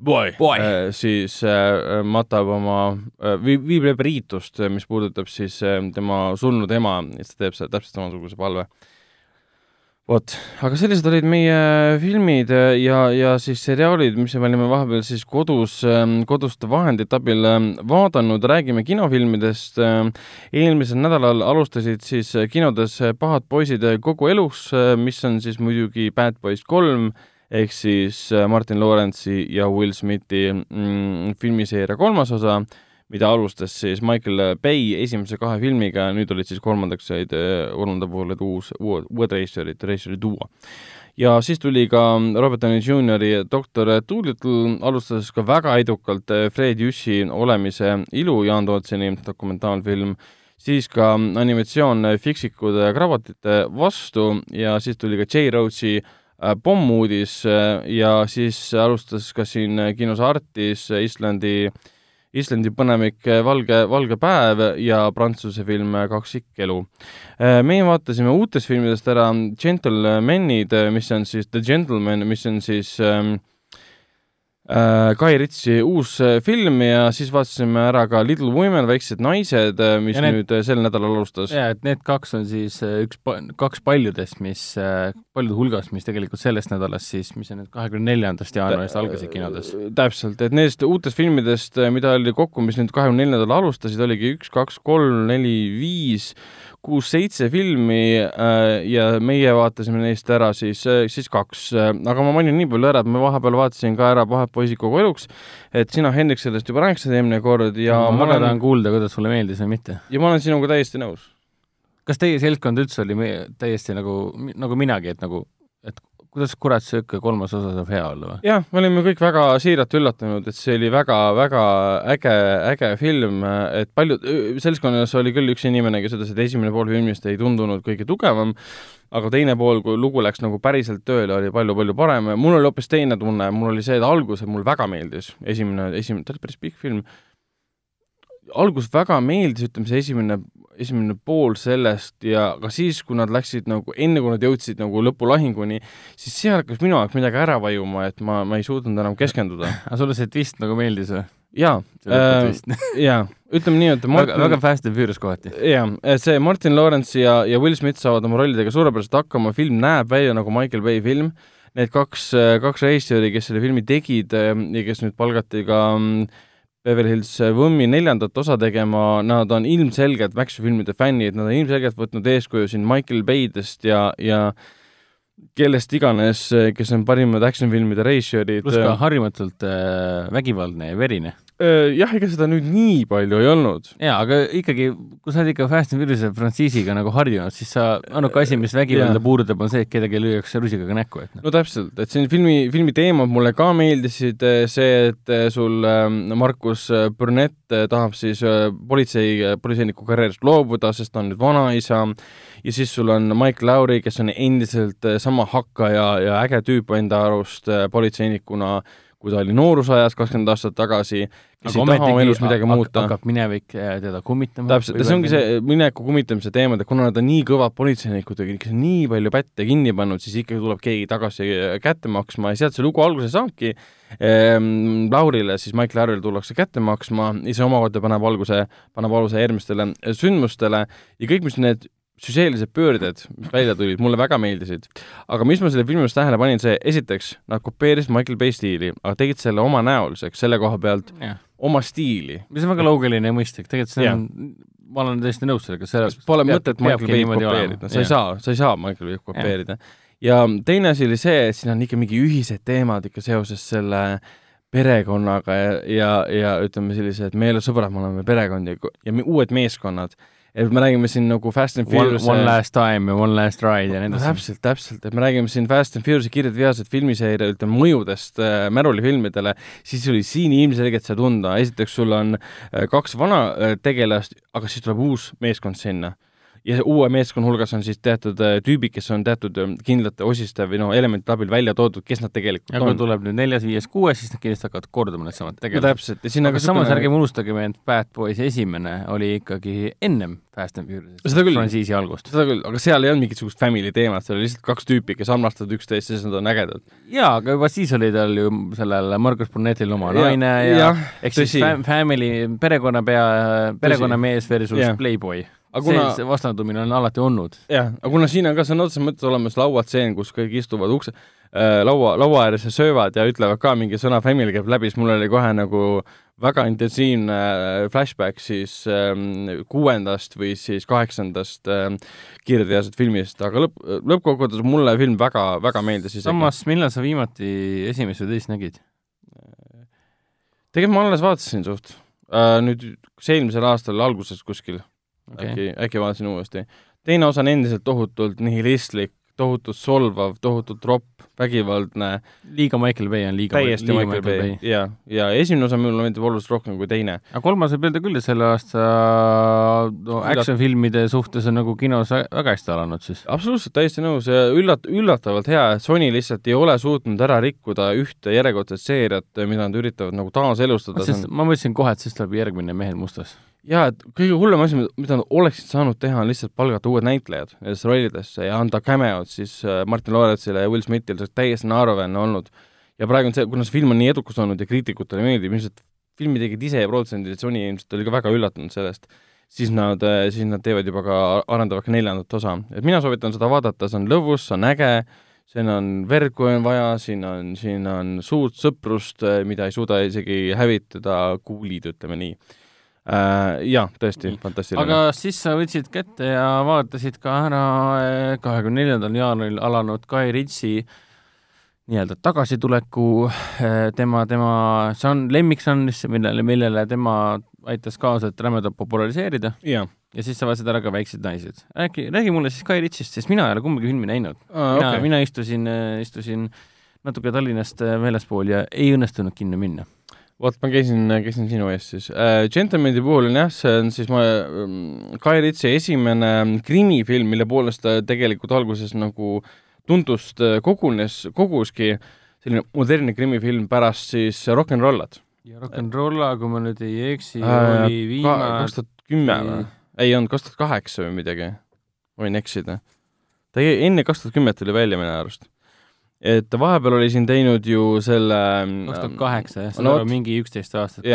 Speaker 2: Boy,
Speaker 3: Boy.
Speaker 2: Äh, siis äh, matab oma äh,, viib, viib läbi riitust, mis puudutab siis äh, tema surnud ema ja siis ta teeb seda täpselt samasuguse palve. Vot, aga sellised olid meie filmid ja, ja siis seriaalid, mis me olime vahepeal siis kodus, koduste vahendite abil vaadanud, räägime kinofilmidest. eelmisel nädalal alustasid siis kinodes Pahad poisid kogu elus, mis on siis muidugi Bad Boys kolm ehk siis Martin Lawrence'i ja Will Smithi mm, filmiseeria kolmas osa mida alustas siis Michael Bay esimese kahe filmiga, nüüd olid siis kolmandaks said, kolmanda puhul olid uus, uued, uued reisijad, reisijad duo. ja siis tuli ka Robert Downey Jr.'i doktor Doolittle, alustas ka väga edukalt Fred Jüssi olemise ilu, Jaan Tootseni dokumentaalfilm, siis ka animatsioon Fiksikud kravatite vastu ja siis tuli ka J. Äh, pommuudis äh, ja siis alustas ka siin kinos Artis Islandi äh, Islandi põnevik eh, Valge, valge päev ja Prantsuse film eh, Kaksikelu. Eh, meie vaatasime uutest filmidest ära Gentlemanid, mis on siis The Gentleman, mis on siis ähm, äh, Guy Ritchie uus äh, film ja siis vaatasime ära ka Little Women, väiksed naised, äh, mis need, nüüd sel nädalal alustas.
Speaker 3: jaa, et need kaks on siis üks, kaks paljudest, mis, paljude hulgast, mis tegelikult sellest nädalast siis, mis on nüüd kahekümne neljandast jaanuarist algasid kinodes.
Speaker 2: täpselt, et nendest uutest filmidest, mida oli kokku, mis nüüd kahekümne neljandal alustasid, oligi üks, kaks, kolm, neli, viis, kuus-seitse filmi äh, ja meie vaatasime neist ära siis, äh, siis kaks. aga ma mainin nii palju ära, et ma vahepeal vaatasin ka ära Pahad poisid kogu eluks, et sina, Hendrik, sellest juba rääkisid eelmine kord ja
Speaker 3: no, ma väga tahan kuulda, kuidas sulle meeldis või mitte.
Speaker 2: ja ma olen sinuga täiesti nõus.
Speaker 3: kas teie seltskond üldse oli täiesti nagu, nagu minagi, et nagu, kuidas kurat niisugune kolmas osa saab hea olla või?
Speaker 2: jah, me olime kõik väga siiralt üllatunud, et see oli väga-väga äge, äge film, et paljud, seltskonnas oli küll üks inimene, kes ütles, et esimene pool filmist ei tundunud kõige tugevam, aga teine pool, kui lugu läks nagu päriselt tööle, oli palju-palju parem. mul oli hoopis teine tunne, mul oli see, et alguses mulle väga meeldis, esimene, esimene, ta oli päris pikk film, algus väga meeldis, ütleme see esimene esimene pool sellest ja ka siis, kui nad läksid nagu, enne kui nad jõudsid nagu lõpulahinguni, siis seal hakkas minu jaoks midagi ära vajuma, et ma, ma ei suutnud enam keskenduda.
Speaker 3: aga sulle see twist nagu meeldis või?
Speaker 2: jaa, äh, jaa, ütleme nii, et
Speaker 3: Martin, väga, väga Fast and Furious kohati.
Speaker 2: jaa, see Martin Lawrence ja, ja Will Smith saavad oma rollidega suurepäraselt hakkama, film näeb välja nagu Michael Bay film, need kaks, kaks režissööri, kes selle filmi tegid ja kes nüüd palgati ka äh, Beverly Hills Võmmi neljandat osa tegema, nad on ilmselgelt actionfilmide fännid, nad on ilmselgelt võtnud eeskuju siin Michael Baydest ja, ja kellest iganes, kes on parimad actionfilmide režissöörid.
Speaker 3: pluss ka harjumatult äh, vägivaldne ja verine
Speaker 2: Äh, jah, ega seda nüüd nii palju ei olnud.
Speaker 3: jaa, aga ikkagi, kui sa oled ikka Fast and Furious'e frantsiisiga nagu harjunud, siis sa, ainuke asi, mis vägivalda puudutab, on see, et kedagi lüüakse rusikaga näkku, et
Speaker 2: noh. no täpselt, et siin filmi, filmi teemad mulle ka meeldisid, see, et sul ähm, Markus Burnett tahab siis politsei, politseiniku karjäärist loobuda, sest ta on nüüd vanaisa, ja siis sul on Mike Lauri, kes on endiselt sama hakkaja ja äge tüüp enda arust politseinikuna, kui ta oli noorusajas kakskümmend aastat tagasi, kes ei taha oma elus midagi muuta.
Speaker 3: hakkab minevik äh, teda kummitama.
Speaker 2: täpselt, ja see ongi see mineviku kummitamise teema, et kuna nad on nii kõvad politseinikud ja kes on nii palju pätte kinni pannud, siis ikkagi tuleb keegi tagasi äh, kätte maksma ja sealt see lugu alguse saabki ehm,. Laurile, siis Mike Laurile tullakse kätte maksma ja see omakorda paneb alguse, paneb aluse järgmistele sündmustele ja kõik, mis need süžeelised pöörded, mis välja tulid, mulle väga meeldisid. aga mis ma selle filmi juures tähele panin, see esiteks, nad kopeerisid Michael Bay stiili, aga tegid selle omanäoliseks, selle koha pealt yeah. oma stiili.
Speaker 3: mis on väga loogiline ja mõistlik, tegelikult see on yeah. ma olen täiesti nõus sellega,
Speaker 2: see Pole mõtet Michael Bay'd kopeerida, sa ei saa, sa ei saa Michael Bay'd kopeerida yeah.. ja teine asi oli see, et siin on ikka mingi ühised teemad ikka seoses selle perekonnaga ja, ja, ja ütleme sellised, me ei ole sõbrad, me oleme perekond ja, ja uued meeskonnad et me räägime siin nagu Fast and Furious
Speaker 3: One, one Last Time ja One Last Ride ja edasi.
Speaker 2: No,. täpselt, täpselt, et me räägime siin Fast and Furious'i Kiired vihased filmiseeria, ütleme, mõjudest äh, märulifilmidele, siis oli siin ilmselgelt see tunda, esiteks sul on äh, kaks vana äh, tegelast, aga siis tuleb uus meeskond sinna ja uue meeskonna hulgas on siis teatud äh, tüübid, kes on teatud äh, kindlate osiste või noh, elementide abil välja toodud, kes nad tegelikult
Speaker 3: ja on. ja kui tuleb nüüd neljas, viies, kuues, siis nad kindlasti hakkavad korduma needsamad
Speaker 2: tegelased no,. täpselt, ja siin
Speaker 3: aga samas sütune... ärgem unustagem, et Bad Boys esimene oli ikkagi ennem Fast and Furious frantsiisi algust.
Speaker 2: seda küll, aga seal ei olnud mingisugust family teemat, seal oli lihtsalt kaks tüüpi, kes armastavad üksteist, sest nad on ägedad.
Speaker 3: jaa, aga juba siis oli tal ju sellel Margus Brunettil oma ja, naine ja, ja ehk siis family, perekonnapea, perekonnamees versus ja. playboy
Speaker 2: aga
Speaker 3: see,
Speaker 2: kuna
Speaker 3: see vastandumine on alati olnud.
Speaker 2: jah, aga kuna siin on ka sõna otseses mõttes olemas lauatseen, kus kõik istuvad ukse äh,, laua, laua ääres ja söövad ja ütlevad ka mingi sõna family käib läbi, siis mul oli kohe nagu väga intensiivne äh, flashback siis ähm, kuuendast või siis kaheksandast ähm, kiirteadlased filmist, aga lõpp, lõppkokkuvõttes mulle film väga, väga meeldis isegi.
Speaker 3: samas, millal sa viimati esimest või teist nägid?
Speaker 2: tegelikult ma alles vaatasin suht äh,, nüüd kas eelmisel aastal alguses kuskil okay., äkki, äkki vaatasin uuesti. teine osa on endiselt tohutult nihilistlik, tohutult solvav, tohutult ropp, vägivaldne,
Speaker 3: liiga Michael Bay on liiga
Speaker 2: täiesti
Speaker 3: liiga
Speaker 2: Michael Bay, ja, ja esimene osa mulle meeldib oluliselt rohkem kui teine.
Speaker 3: aga kolmas võib öelda küll, et selle aasta no, action-filmide suhtes on nagu kinos vä- väga hästi alanud siis.
Speaker 2: absoluutselt täiesti nõus ja üllat-, üllatavalt hea, et Sony lihtsalt ei ole suutnud ära rikkuda ühte järjekordset seeriat, mida nad üritavad nagu taaselustada.
Speaker 3: sest ma mõtlesin kohe, et siis tuleb järgmine Mehed mustas.
Speaker 2: jaa, et kõige hullem asi, mida nad oleksid saanud teha, on lihtsalt palgata uued näitlejad nendesse rollidesse ja anda cameod siis äh, Martin Lawrence'ile ja Will Smithile, see oleks täiesti naeruväärne olnud. ja praegu on see, kuna see film on nii edukas olnud ja kriitikutele meeldib, ilmselt filmi tegid ise ja produtsendid, Sony ilmselt oli ka väga üllatunud sellest, siis nad, siis nad teevad juba ka, arendavad ka neljandat osa. et mina soovitan seda vaadata, see on lõbus, see on äge, siin on verd, kui on vaja, siin on, siin on suurt sõprust, mida ei suuda isegi hävitada kuulid, ütleme nii äh,. Jah, tõesti
Speaker 3: Nii.
Speaker 2: fantastiline.
Speaker 3: aga siis sa võtsid kätte ja vaatasid ka ära eh, kahekümne neljandal jaanuaril alanud Guy Ritchie nii-öelda tagasituleku eh, tema, tema žan-, lemmikžanrisse, millele, millele tema aitas kaasa, et rämedalt populariseerida
Speaker 2: jaa
Speaker 3: ja siis sa vaatasid ära ka Väiksed naised. räägi, räägi mulle siis Guy Ritchie'st, sest mina ei ole kumbagi filmi näinud.
Speaker 2: ah,,
Speaker 3: mina okay., mina istusin, istusin natuke Tallinnast eh, väljaspool ja ei õnnestunud kinno minna.
Speaker 2: Vot ma käisin, käisin sinu ees siis äh,. Gentleman'i puhul on jah, see on siis ma ähm,, Guy Ritchie esimene krimifilm, mille poolest ta tegelikult alguses nagu tuntust äh, kogunes, koguski selline modernne krimifilm pärast siis Rock n Rollat.
Speaker 3: ja Rock n Rolla, kui ma nüüd ei eksi
Speaker 2: Äh,
Speaker 3: oli viimane
Speaker 2: kaks tuhat kümme või? ei olnud, kaks tuhat kaheksa või midagi. võin eksida. ta ei, enne kaks tuhat kümmet tuli välja minu arust. Et vahepeal oli siin teinud ju selle
Speaker 3: kaks tuhat kaheksa jah, see on mingi üksteist aastat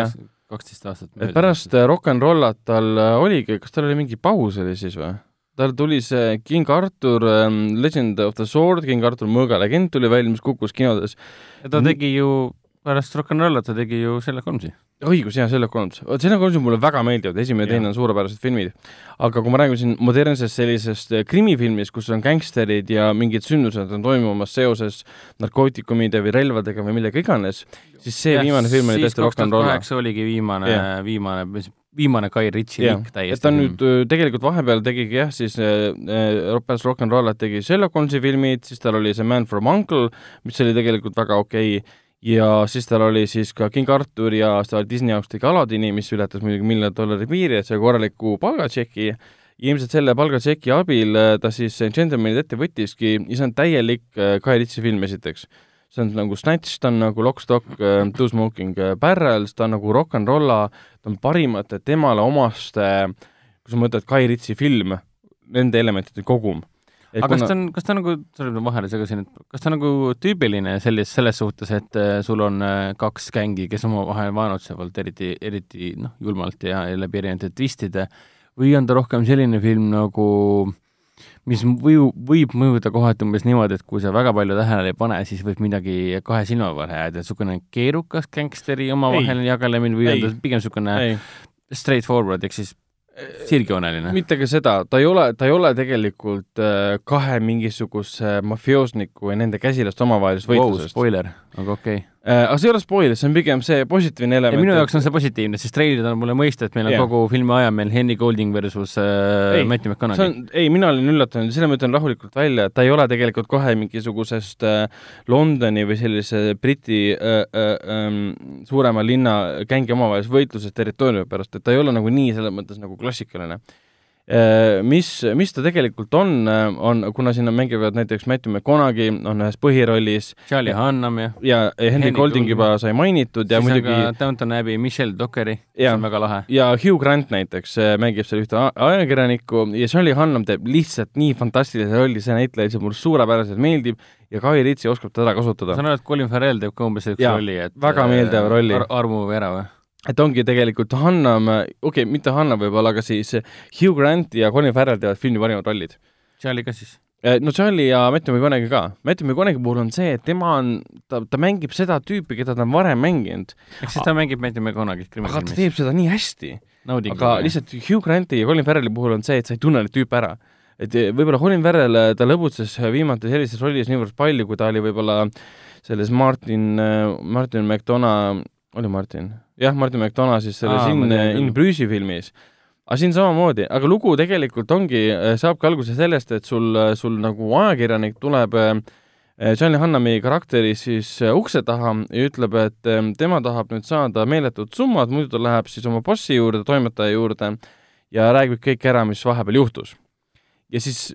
Speaker 3: kaksteist aastat
Speaker 2: et pärast äh, Rock n Rollat tal äh, oligi, kas tal oli mingi paus oli siis või? tal tuli see King Arthur ähm, Legend of the Sword, King Arthur mõõgalegend tuli välja, mis kukkus kinodes.
Speaker 3: ja ta tegi ju pärast Rock n Rollat ta tegi ju Sherlock Holmesi.
Speaker 2: õigus, jaa, Sherlock Holmes. vot Sherlock Holmesid mulle väga meeldivad, esimene ja teine on suurepärased filmid. aga kui ma räägin siin modernsest sellisest äh, krimifilmist, kus on gängsterid ja mingid sündmused on toimumas seoses narkootikumide või relvadega või millega iganes, siis see ja, viimane film oli tõesti Rock n Roll.
Speaker 3: kaheksa oligi viimane viimane, viimane Guy Ritchie
Speaker 2: et
Speaker 3: täiesti.
Speaker 2: ta nüüd öö, tegelikult vahepeal tegigi jah, siis äh, äh, pärast Rock n Rollat tegi Sherlock Holmesi filmid, siis tal oli see Man from Uncle, mis oli tegelikult väga okei okay., ja siis tal oli siis ka King Arthur ja ta Disney jaoks tegi Aladini, mis ületas muidugi miljoni dollari piiri, et sai korraliku palgatšeki ja ilmselt selle palgatšeki abil äh, ta siis Gentlemanid ette võttiski ja see on täielik äh, Guy Ritchie film esiteks see on nagu Snatch, ta on nagu Lock, Stock, Two Smoking äh, Barrels, ta on nagu rock n rolla, ta on parimate temale omaste, kui sa mõtled Guy Ritchie film, nende elementide kogum.
Speaker 3: Aga kas ta on, kas ta nagu, sorry, ma vahele segasin, et kas ta nagu tüüpiline selles, selles suhtes, et äh, sul on äh, kaks gängi, kes omavahel vaenutsevad eriti, eriti noh, julmalt ja, läbi erinevate twistide või on ta rohkem selline film nagu mis võju, võib mõjuda kohati umbes niimoodi, et kui sa väga palju tähele ei pane, siis võib midagi kahe silma vahele jääda, niisugune keerukas gängsteri omavaheline jagelemine või on ta pigem niisugune straightforward ehk siis sirgjooneline?
Speaker 2: mitte ka seda, ta ei ole, ta ei ole tegelikult äh, kahe mingisuguse mafioosniku ja nende käsilaste omavahelisest võitlusest wow,.
Speaker 3: spoiler, aga okei okay..
Speaker 2: Aga see ei ole spoiler, see on pigem see positiivne element.
Speaker 3: minu jaoks on see positiivne, sest treilerid on mulle mõista, et meil on yeah. kogu filmi aja meil Henry Golding versus äh,
Speaker 2: see
Speaker 3: McConaughey.
Speaker 2: on, ei, mina olin üllatunud, selle ma ütlen rahulikult välja, et ta ei ole tegelikult kohe mingisugusest äh, Londoni või sellise Briti äh, äh, ähm, suurema linna gängi omavahelises võitluses territooriumi pärast, et ta ei ole nagu nii selles mõttes nagu klassikaline äh,. mis, mis ta tegelikult on, on, kuna siin on mängivad näiteks Matthew McConaughey on ühes põhirollis
Speaker 3: Charlie Hunnam ja
Speaker 2: ja Golding
Speaker 3: Golding.
Speaker 2: juba sai mainitud ja
Speaker 3: siis
Speaker 2: muidugi
Speaker 3: Downton Abbey Michelle Dockeri, see on väga lahe.
Speaker 2: ja Hugh Grant näiteks äh, mängib seal ühte ajakirjanikku ja Charlie Hunnam teeb lihtsalt nii fantastilise rolli, see näitleja lihtsalt mulle suurepäraselt meeldib ja Guy Ritchie oskab teda ära
Speaker 3: ma
Speaker 2: kasutada
Speaker 3: saan. aru, et Colin Farrell teeb ka umbes sellise rolli, et
Speaker 2: väga meeldiva rolli.
Speaker 3: ar armu ära või?
Speaker 2: Et ongi tegelikult Hanna, okei okay,, mitte Hanna võib-olla, aga siis Hugh Grant ja Colin Farrell teevad filmi parimad rollid.
Speaker 3: Charlie ka siis?
Speaker 2: Eh, no Charlie ja Matthew McConaughey ka. Matthew McConaughey puhul on see, et tema on, ta, ta mängib seda tüüpi, keda ta on varem mänginud.
Speaker 3: ehk siis ta mängib Matthew McConaughey't
Speaker 2: aga ta teeb seda nii hästi.
Speaker 3: Naudingu,
Speaker 2: aga lihtsalt Hugh Granti ja Colin Farrelli puhul on see, et sa ei tunne neid tüüpe ära. et võib-olla Colin Farrell, ta lõbutses viimati sellises rollis niivõrd palju, kui ta oli võib-olla selles Martin, Martin McDonough, oli Martin? jah, Martin McDonough siis selles Aa, In, In Bruce'i filmis aga siin samamoodi, aga lugu tegelikult ongi, saabki alguse sellest, et sul, sul nagu ajakirjanik tuleb Johnny Hannami karakteri siis ukse taha ja ütleb, et tema tahab nüüd saada meeletut summat, muidu ta läheb siis oma bossi juurde, toimetaja juurde ja räägib kõik ära, mis vahepeal juhtus. ja siis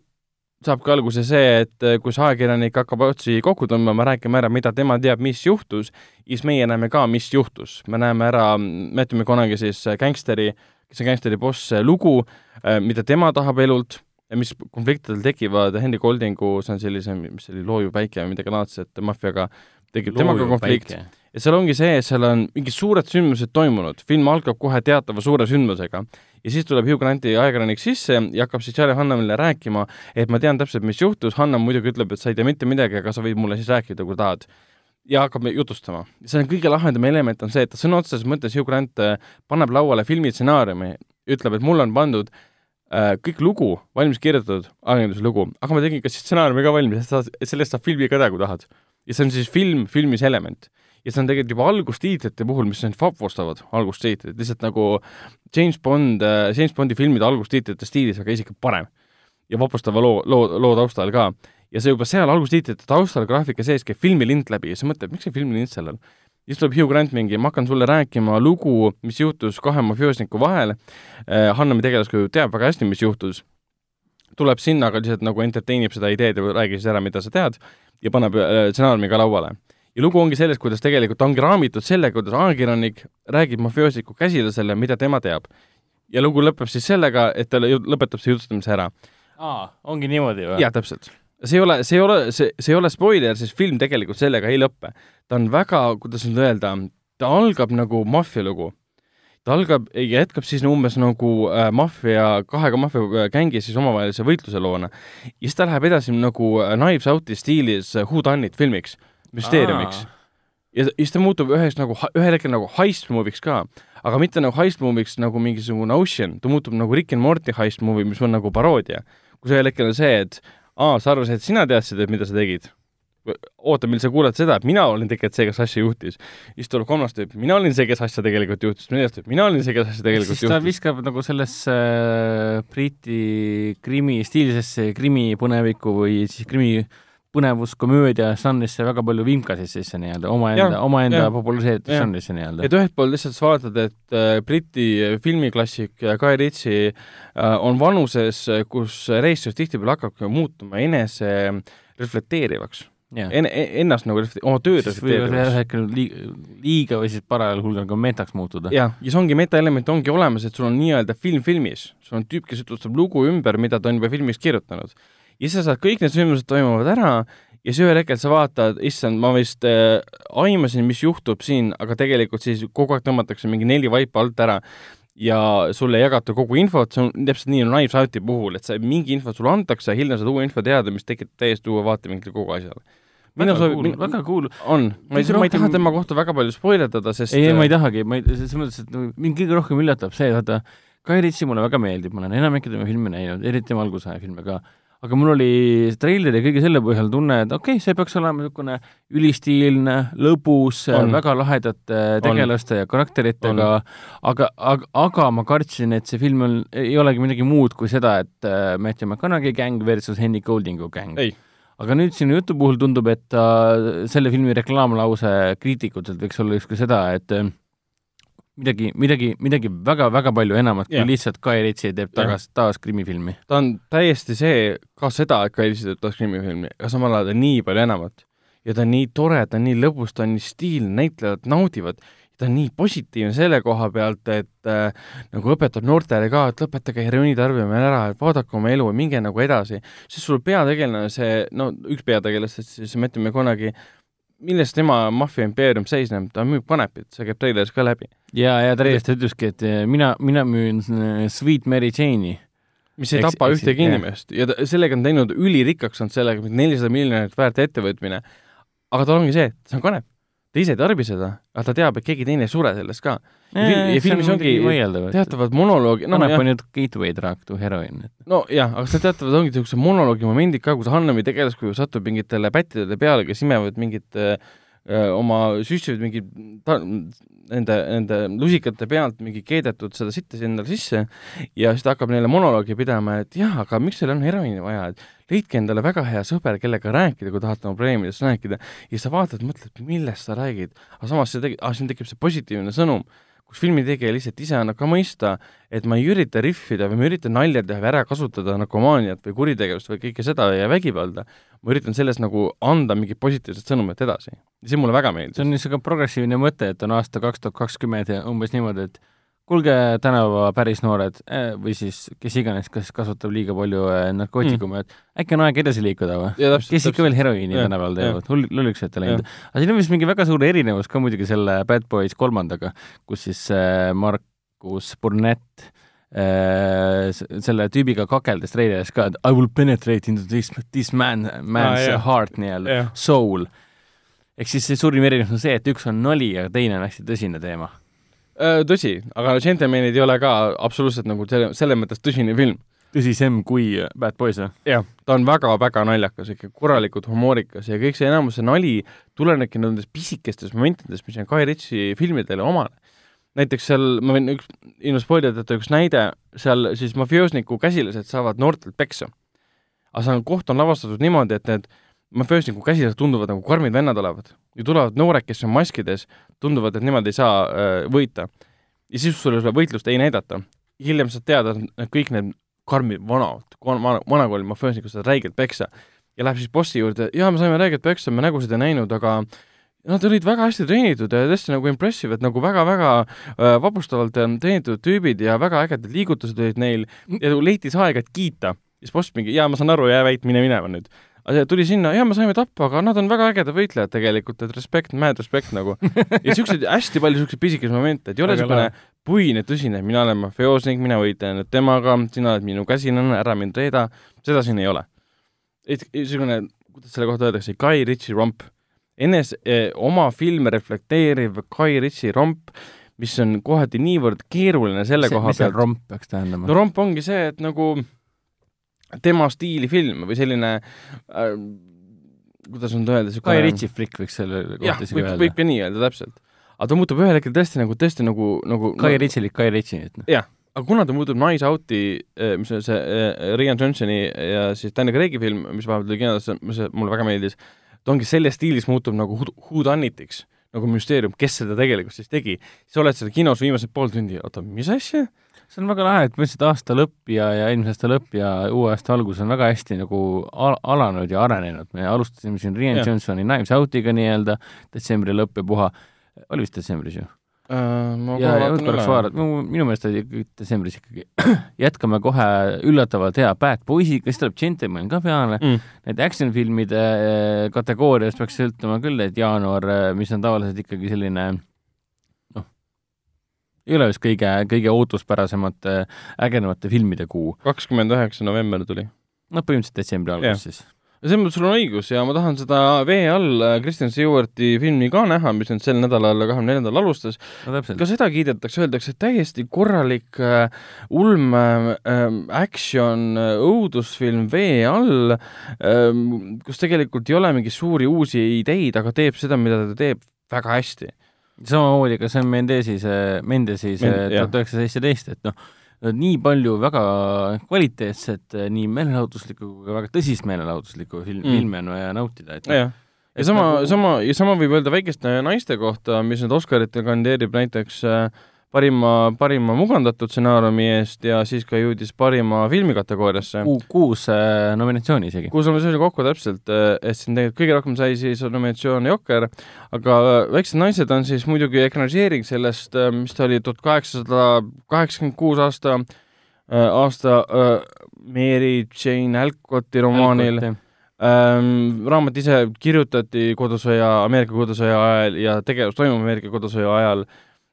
Speaker 2: saab ka alguse see, et kus ajakirjanik hakkab otsi kokku tõmbama, rääkima ära, mida tema teab, mis juhtus, siis meie näeme ka, mis juhtus. me näeme ära Matthew McConaughey siis gängsteri äh, kes on gängsteri boss, lugu, äh, mida tema tahab elult, mis konfliktidel tekivad, Henry Goldingu, see on sellise, mis see oli, looju päike või midagi laadset mafiaga, tekib temaga konflikt. Ja seal ongi see, seal on mingid suured sündmused toimunud, film algab kohe teatava suure sündmusega ja siis tuleb Hugh Granti ajakirjanik sisse ja hakkab siis Charlie Hunnamile rääkima, et ma tean täpselt, mis juhtus, Hunnam muidugi ütleb, et sa ei tea mitte midagi, aga sa võid mulle siis rääkida, kui tahad ja hakkab jutustama. see on kõige lahedam element on see, et ta sõna otseses mõttes Hugh Grant äh, paneb lauale filmistsenaariumi, ütleb, et mulle on pandud äh, kõik lugu valmis kirjutatud, ajakirjanduslugu, aga ma tegin ka siis stsenaariumi ka valmis, et sellest saab filmi ka teha, kui tahad. ja see on siis film filmis element. Ja see on tegelikult juba algustiitrite puhul, mis on vapustavad algustiitrid, lihtsalt nagu James Bond äh,, James Bondi filmide algustiitrite stiilis, aga isegi parem. ja vapustava loo, loo, loo taustal ka ja see juba seal algustiitrite taustal graafika sees käib filmilint läbi ja sa mõtled, miks see filmilint seal on? siis tuleb Hugh Grant mingi, ma hakkan sulle rääkima lugu, mis juhtus kahe mafioosniku vahel eh,, Hannami tegelaskuju teab väga hästi, mis juhtus, tuleb sinna, aga lihtsalt nagu entertain ib seda ideed ja räägi siis ära, mida sa tead, ja paneb stsenaariumi eh, ka lauale. Ja lugu ongi selles, kuidas tegelikult ongi raamitud sellega, kuidas ajakirjanik räägib mafioosniku käsilasele, mida tema teab. ja lugu lõpeb siis sellega, et ta lõpetab see jutustamise ära.
Speaker 3: aa, ongi niimoodi või?
Speaker 2: jah, täpselt see ei ole, see ei ole, see, see ei ole spoiler, sest film tegelikult sellega ei lõpe. ta on väga, kuidas nüüd öelda, ta algab nagu maffialugu. ta algab ja jätkab siis umbes nagu äh, maffia, kahega maffiagängi äh, siis omavahelise võitluse loona. ja siis ta läheb edasi nagu äh, Knives Out'i stiilis äh, Who Done It filmiks, müsteeriumiks. ja siis ta muutub üheks nagu, ühel hetkel nagu heist movie'iks ka aga mitte nagu heist movie'iks nagu mingisugune Ocean, ta muutub nagu Rick and Morty heist movie, mis on nagu paroodia. kus ühel hetkel on see, et aa, sa arvasid, et sina teadsid, et mida sa tegid? oota, mil sa kuuled seda, et mina olin tegelikult see, kes asja juhtis. siis tuleb kolmas tüüp, mina olin see, kes asja tegelikult juhtis, neljas tüüp, mina olin see, kes asja tegelikult
Speaker 3: siis juhtis. ta viskab nagu sellesse äh, Briti krimi, stiilsesse krimipõnevikku või siis krimi põnevuskomöödia žanrisse väga palju vimkasid sisse nii-öelda, omaenda, omaenda populariseeritud žanrisse nii-öelda.
Speaker 2: et ühelt poolt lihtsalt sa vaatad, et äh, Briti filmiklassik Guy Ritchie äh, on vanuses, kus režissöör tihtipeale hakkab muutuma enese reflekteerivaks en-, ennast nagu oma tööd
Speaker 3: reflekteerivaks. ühel hetkel liiga, liiga või siis parajal hulgal ka metaks muutuda.
Speaker 2: jah, ja see ongi, metaelement ongi olemas, et sul on nii-öelda film filmis, sul on tüüp, kes jutustab lugu ümber, mida ta on juba filmis kirjutanud ja siis sa saad, kõik need sündmused toimuvad ära ja siis ühel hetkel sa vaatad, issand, ma vist äh, aimasin, mis juhtub siin, aga tegelikult siis kogu aeg tõmmatakse mingi neli vaipa alt ära ja sulle ei jagata kogu infot, see on täpselt nii on Knives Out'i puhul, et sa, mingi info sulle antakse, hiljem saad uue info teada, mis tekitab täiesti uue vaatevinkli kogu asjale.
Speaker 3: mina soovin väga cool.
Speaker 2: on, ma ei, ma ei taha tema kohta väga palju spoilerdada, sest
Speaker 3: ei, ei, ma ei tahagi, ma ei, selles mõttes, et mind kõige rohkem üllatab see, vaata, Guy Ritchie mulle väga meeldib, ma olen enamikku tema filme näinud, eriti tema algusaja filme ka aga mul oli treileri ja kõige selle põhjal tunne, et okei okay,, see peaks olema niisugune ülistiilne, lõbus, väga lahedate tegelaste on. ja karakteritega, aga, aga, aga ma kartsin, et see film on, ei olegi midagi muud kui seda, et äh, Matthew McConaughey gäng versus Henry Goldingu gäng. aga nüüd sinu jutu puhul tundub, et äh, selle filmi reklaamlause kriitikutelt võiks olla justkui seda, et äh, midagi, midagi, midagi väga-väga palju enamat kui yeah. lihtsalt Guy Ritchie teeb tagas yeah., taas krimifilmi.
Speaker 2: ta on täiesti see, ka seda, et Guy Ritchie teeb taas krimifilmi, aga samal ajal ta on nii palju enamat. ja ta on nii tore, ta on nii lõbus, ta on nii stiilne, näitlejad naudivad, ta on nii positiivne selle koha pealt, et äh, nagu õpetab noortele ka, et lõpetage heroiini tarbimine ära, et vaadake oma elu ja minge nagu edasi. siis sul peategelane, see, no üks peategelastest, siis Matthew McConaughey, milles tema maffia impeerium seisneb, ta müüb kanepit, see käib treileris ka läbi.
Speaker 3: ja, ja ta täiesti ütleski, et eh, mina, mina müün eh, Sweet Mary Jane'i.
Speaker 2: mis ei
Speaker 3: Eks-
Speaker 2: tapa
Speaker 3: eks-
Speaker 2: ühtegi
Speaker 3: jah.
Speaker 2: inimest ja ta, sellega on teinud ülirikkaks saanud sellega, nelisada miljonit väärt ettevõtmine. aga tal ongi see, et see on kanep. Ta ise ei tarbi seda, aga ta teab, et keegi teine ei sure sellest ka. ja filmis ongi
Speaker 3: vaieldav, et
Speaker 2: teatavad monoloogi, no
Speaker 3: kanep
Speaker 2: jah
Speaker 3: on, ju gateway drug to heroin.
Speaker 2: nojah, aga seal teatavad ongi niisugused monoloogi momendid ka, kus Hannomi tegelaskuju satub mingitele pättidele peale, kes imevad mingit öö, oma, süstivad mingi ta, nende, nende lusikate pealt mingi keedetud seda sitta sinna sisse ja siis ta hakkab neile monoloogi pidama, et jah, aga miks teil on heroiini vaja, et leidke endale väga hea sõber, kellega rääkida, kui tahate oma probleemidest rääkida. ja sa vaatad, mõtled, millest sa räägid, aga samas see tegi-, ah, siin tekib see positiivne sõnum, kus filmitegija lihtsalt ise annab ka mõista, et ma ei ürita rihvida või ma ei ürita nalja teha või ära kasutada narkomaaniat või kuritegevust või kõike seda ja vägivalda, ma üritan sellest nagu anda mingit positiivset sõnumit edasi. see mulle väga meeldis
Speaker 3: see on niisugune progressiivne mõte, et on aasta kaks tuhat kakskümmend ja umbes niimoodi, et kuulge, tänava päris noored eh, või siis kes iganes, kes kasutab liiga palju eh, narkootikume, et äkki on aeg edasi liikuda või?
Speaker 2: ja
Speaker 3: kes ikka veel heroiini
Speaker 2: Jah,
Speaker 3: tänaval teevad, hull, lulliks ette läinud. aga siin on vist mingi väga suur erinevus ka muidugi selle Bad Boys kolmandaga, kus siis äh, Markus Burnett selle tüübiga kakeldas treileris ka, et I will penetrate into this, this man, man's
Speaker 2: Ah,
Speaker 3: heart nii-öelda soul. ehk siis see suurim erinevus on see, et üks on nali ja teine on hästi tõsine teema.
Speaker 2: Äh, tõsi, aga Gentlemanid ei ole ka absoluutselt nagu selle, selles mõttes tõsine film.
Speaker 3: tõsisem kui Bad Boys või?
Speaker 2: jah, ta on väga-väga naljakas, ikka korralikult humoorikas ja kõik see enamus see nali tulenebki nendest pisikestest momentidest, mis on Guy Ritchie filmidele omane. näiteks seal, ma võin üks, ilma spoilerdata üks näide, seal siis mafioosniku käsilased saavad noortelt peksa. aga see on, koht on lavastatud niimoodi, et need mafioosniku käsilased tunduvad nagu karmid vennad olevat ja tulevad noored, kes on maskides, tunduvad, et nemad ei saa äh, võita. ja siis sulle seda võitlust ei näidata. hiljem saad teada, et kõik need karmid vanad, vana, vanakooli mafioosnikud saavad räigelt peksa ja läheb siis bossi juurde, jaa, me saime räigelt peksa, me nägusid ei näinud, aga nad olid väga hästi treenitud ja tõesti nagu impressive, et nagu väga-väga äh, vapustavalt äh, treenitud tüübid ja väga ägedad liigutused olid neil ja nagu leiti see aeg, et kiita. siis boss mingi, jaa, ma saan aru, jää vait, mine minema nüüd. See tuli sinna, jaa, me saime tappa, aga nad on väga ägedad võitlejad tegelikult, et respekt, mad respect nagu. ja siukseid hästi palju siukseid pisikesi momente, et ei ole
Speaker 3: lahe.
Speaker 2: puine tõsine, mina olen mafioosnik, mina võitlen nüüd temaga, sina oled minu käsilane, ära mind reeda, seda siin ei ole. et niisugune, kuidas selle kohta öeldakse, Guy Ritchie romp, enes- eh,, oma filme reflekteeriv Guy Ritchie romp, mis on kohati niivõrd keeruline selle koha
Speaker 3: mis see
Speaker 2: pealt,
Speaker 3: romp peaks tähendama
Speaker 2: no? romp ongi see, et nagu tema stiili film või selline äh, kuidas nüüd öelda,
Speaker 3: Guy Ritchie flikk võiks selle kohta isegi öelda
Speaker 2: võib. ka nii öelda, täpselt. aga ta muutub ühel hetkel tõesti nagu, tõesti nagu, nagu
Speaker 3: Guy Ritchie'lik Guy Ritchie, et noh.
Speaker 2: jah, aga kuna ta muutub Nice Out'i, mis on see äh, Rian Johnsoni ja siis Danny Craig'i film, mis vahepeal tuli kinodesse, mis mulle väga meeldis, ta ongi selles stiilis muutub nagu who done it'iks, nagu müsteerium, kes seda tegelikult siis tegi. siis oled seal kinos viimased pool tundi, oota, mis asja?
Speaker 3: See on väga lahe, et põhimõtteliselt aasta lõpp ja, ja eelmise aasta lõpp ja uue aasta algus on väga hästi nagu al alanud ja arenenud. me alustasime siin Rian
Speaker 2: Jah.
Speaker 3: Johnsoni Knives Out'iga nii-öelda, detsembri lõpp ja puha, oli vist detsembris ju?
Speaker 2: Äh, ma
Speaker 3: ja, ja korraks vaadata, minu meelest oli ikkagi detsembris ikkagi. jätkame kohe üllatavalt hea Bad Boysiga, siis tuleb Gentleman ka peale.
Speaker 2: Mm.
Speaker 3: Need action-filmide eh, kategoorias peaks ütlema küll, et jaanuar, mis on tavaliselt ikkagi selline noh, ei ole vist kõige, kõige ootuspärasemate, ägedamate filmide kuu.
Speaker 2: kakskümmend üheksa november tuli.
Speaker 3: noh, põhimõtteliselt detsembri
Speaker 2: Jah.
Speaker 3: algus siis.
Speaker 2: selles mõttes sul on õigus ja ma tahan seda Vee all äh, Kristen Stewarti filmi ka näha, mis nüüd sel nädalal, kahekümne neljandal alustas.
Speaker 3: no
Speaker 2: ka seda kiidetakse, öeldakse, et täiesti korralik äh, ulm äh, action äh, õudusfilm Vee all äh,, kus tegelikult ei ole mingeid suuri uusi ideid, aga teeb seda, mida ta teeb väga hästi.
Speaker 3: Samamoodi ka Sam Mendesi see, Mendesi see tuhat üheksasada seitseteist, et noh, nii palju väga kvaliteetset, nii meelelahutuslikku kui ka väga tõsist meelelahutuslikku film
Speaker 2: Mm.
Speaker 3: filmi on vaja nautida, et noh,
Speaker 2: jah, ja sama, sama, ja sama võib öelda väikeste naiste kohta, mis nüüd Oscaritel kandideerib näiteks äh, parima, parima mugandatud stsenaariumi eest ja siis ka jõudis parima filmi kategooriasse.
Speaker 3: ku- kuus äh, nominatsiooni isegi.
Speaker 2: kuus nominatsiooni kokku täpselt, et siin tegelikult kõige rohkem sai siis nominatsioon Jokker, aga äh, Väiksed naised on siis muidugi ekraniseering sellest, mis ta oli tuhat kaheksasada kaheksakümmend kuus aasta, aasta äh, Mary Jane Alcotti romaanil. ähm,. raamat ise kirjutati kodusõja, Ameerika kodusõja ajal ja tegevus toimub Ameerika kodusõja ajal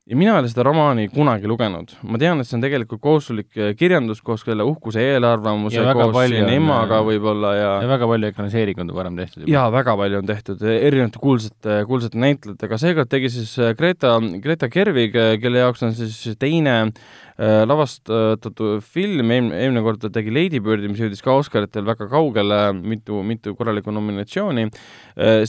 Speaker 2: ja mina ei ole seda romaani kunagi lugenud. ma tean, et see on tegelikult kohustuslik äh, kirjandus koos selle uhkuse eelarvamuse, koos siin emaga võib-olla ja
Speaker 3: ja väga palju ekraniseeringuid on varem tehtud
Speaker 2: jaa, väga palju on tehtud erinevate kuulsate, kuulsate näitlejatega, seekord tegi siis äh, Greta, Greta Gerwig, kelle jaoks on siis teine äh, lavastatud film, eelmine, eelmine kord ta tegi Lady Birdi, mis jõudis ka Oscaritel väga kaugele, mitu, mitu korralikku nominatsiooni.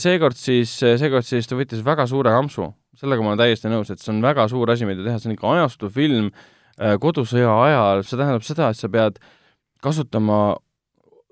Speaker 2: Seekord siis, seekord siis ta võttis väga suure ampsu sellega ma olen täiesti nõus, et see on väga suur asi, mida teha, see on ikka ajastufilm äh, kodusõja ajal, see tähendab seda, et sa pead kasutama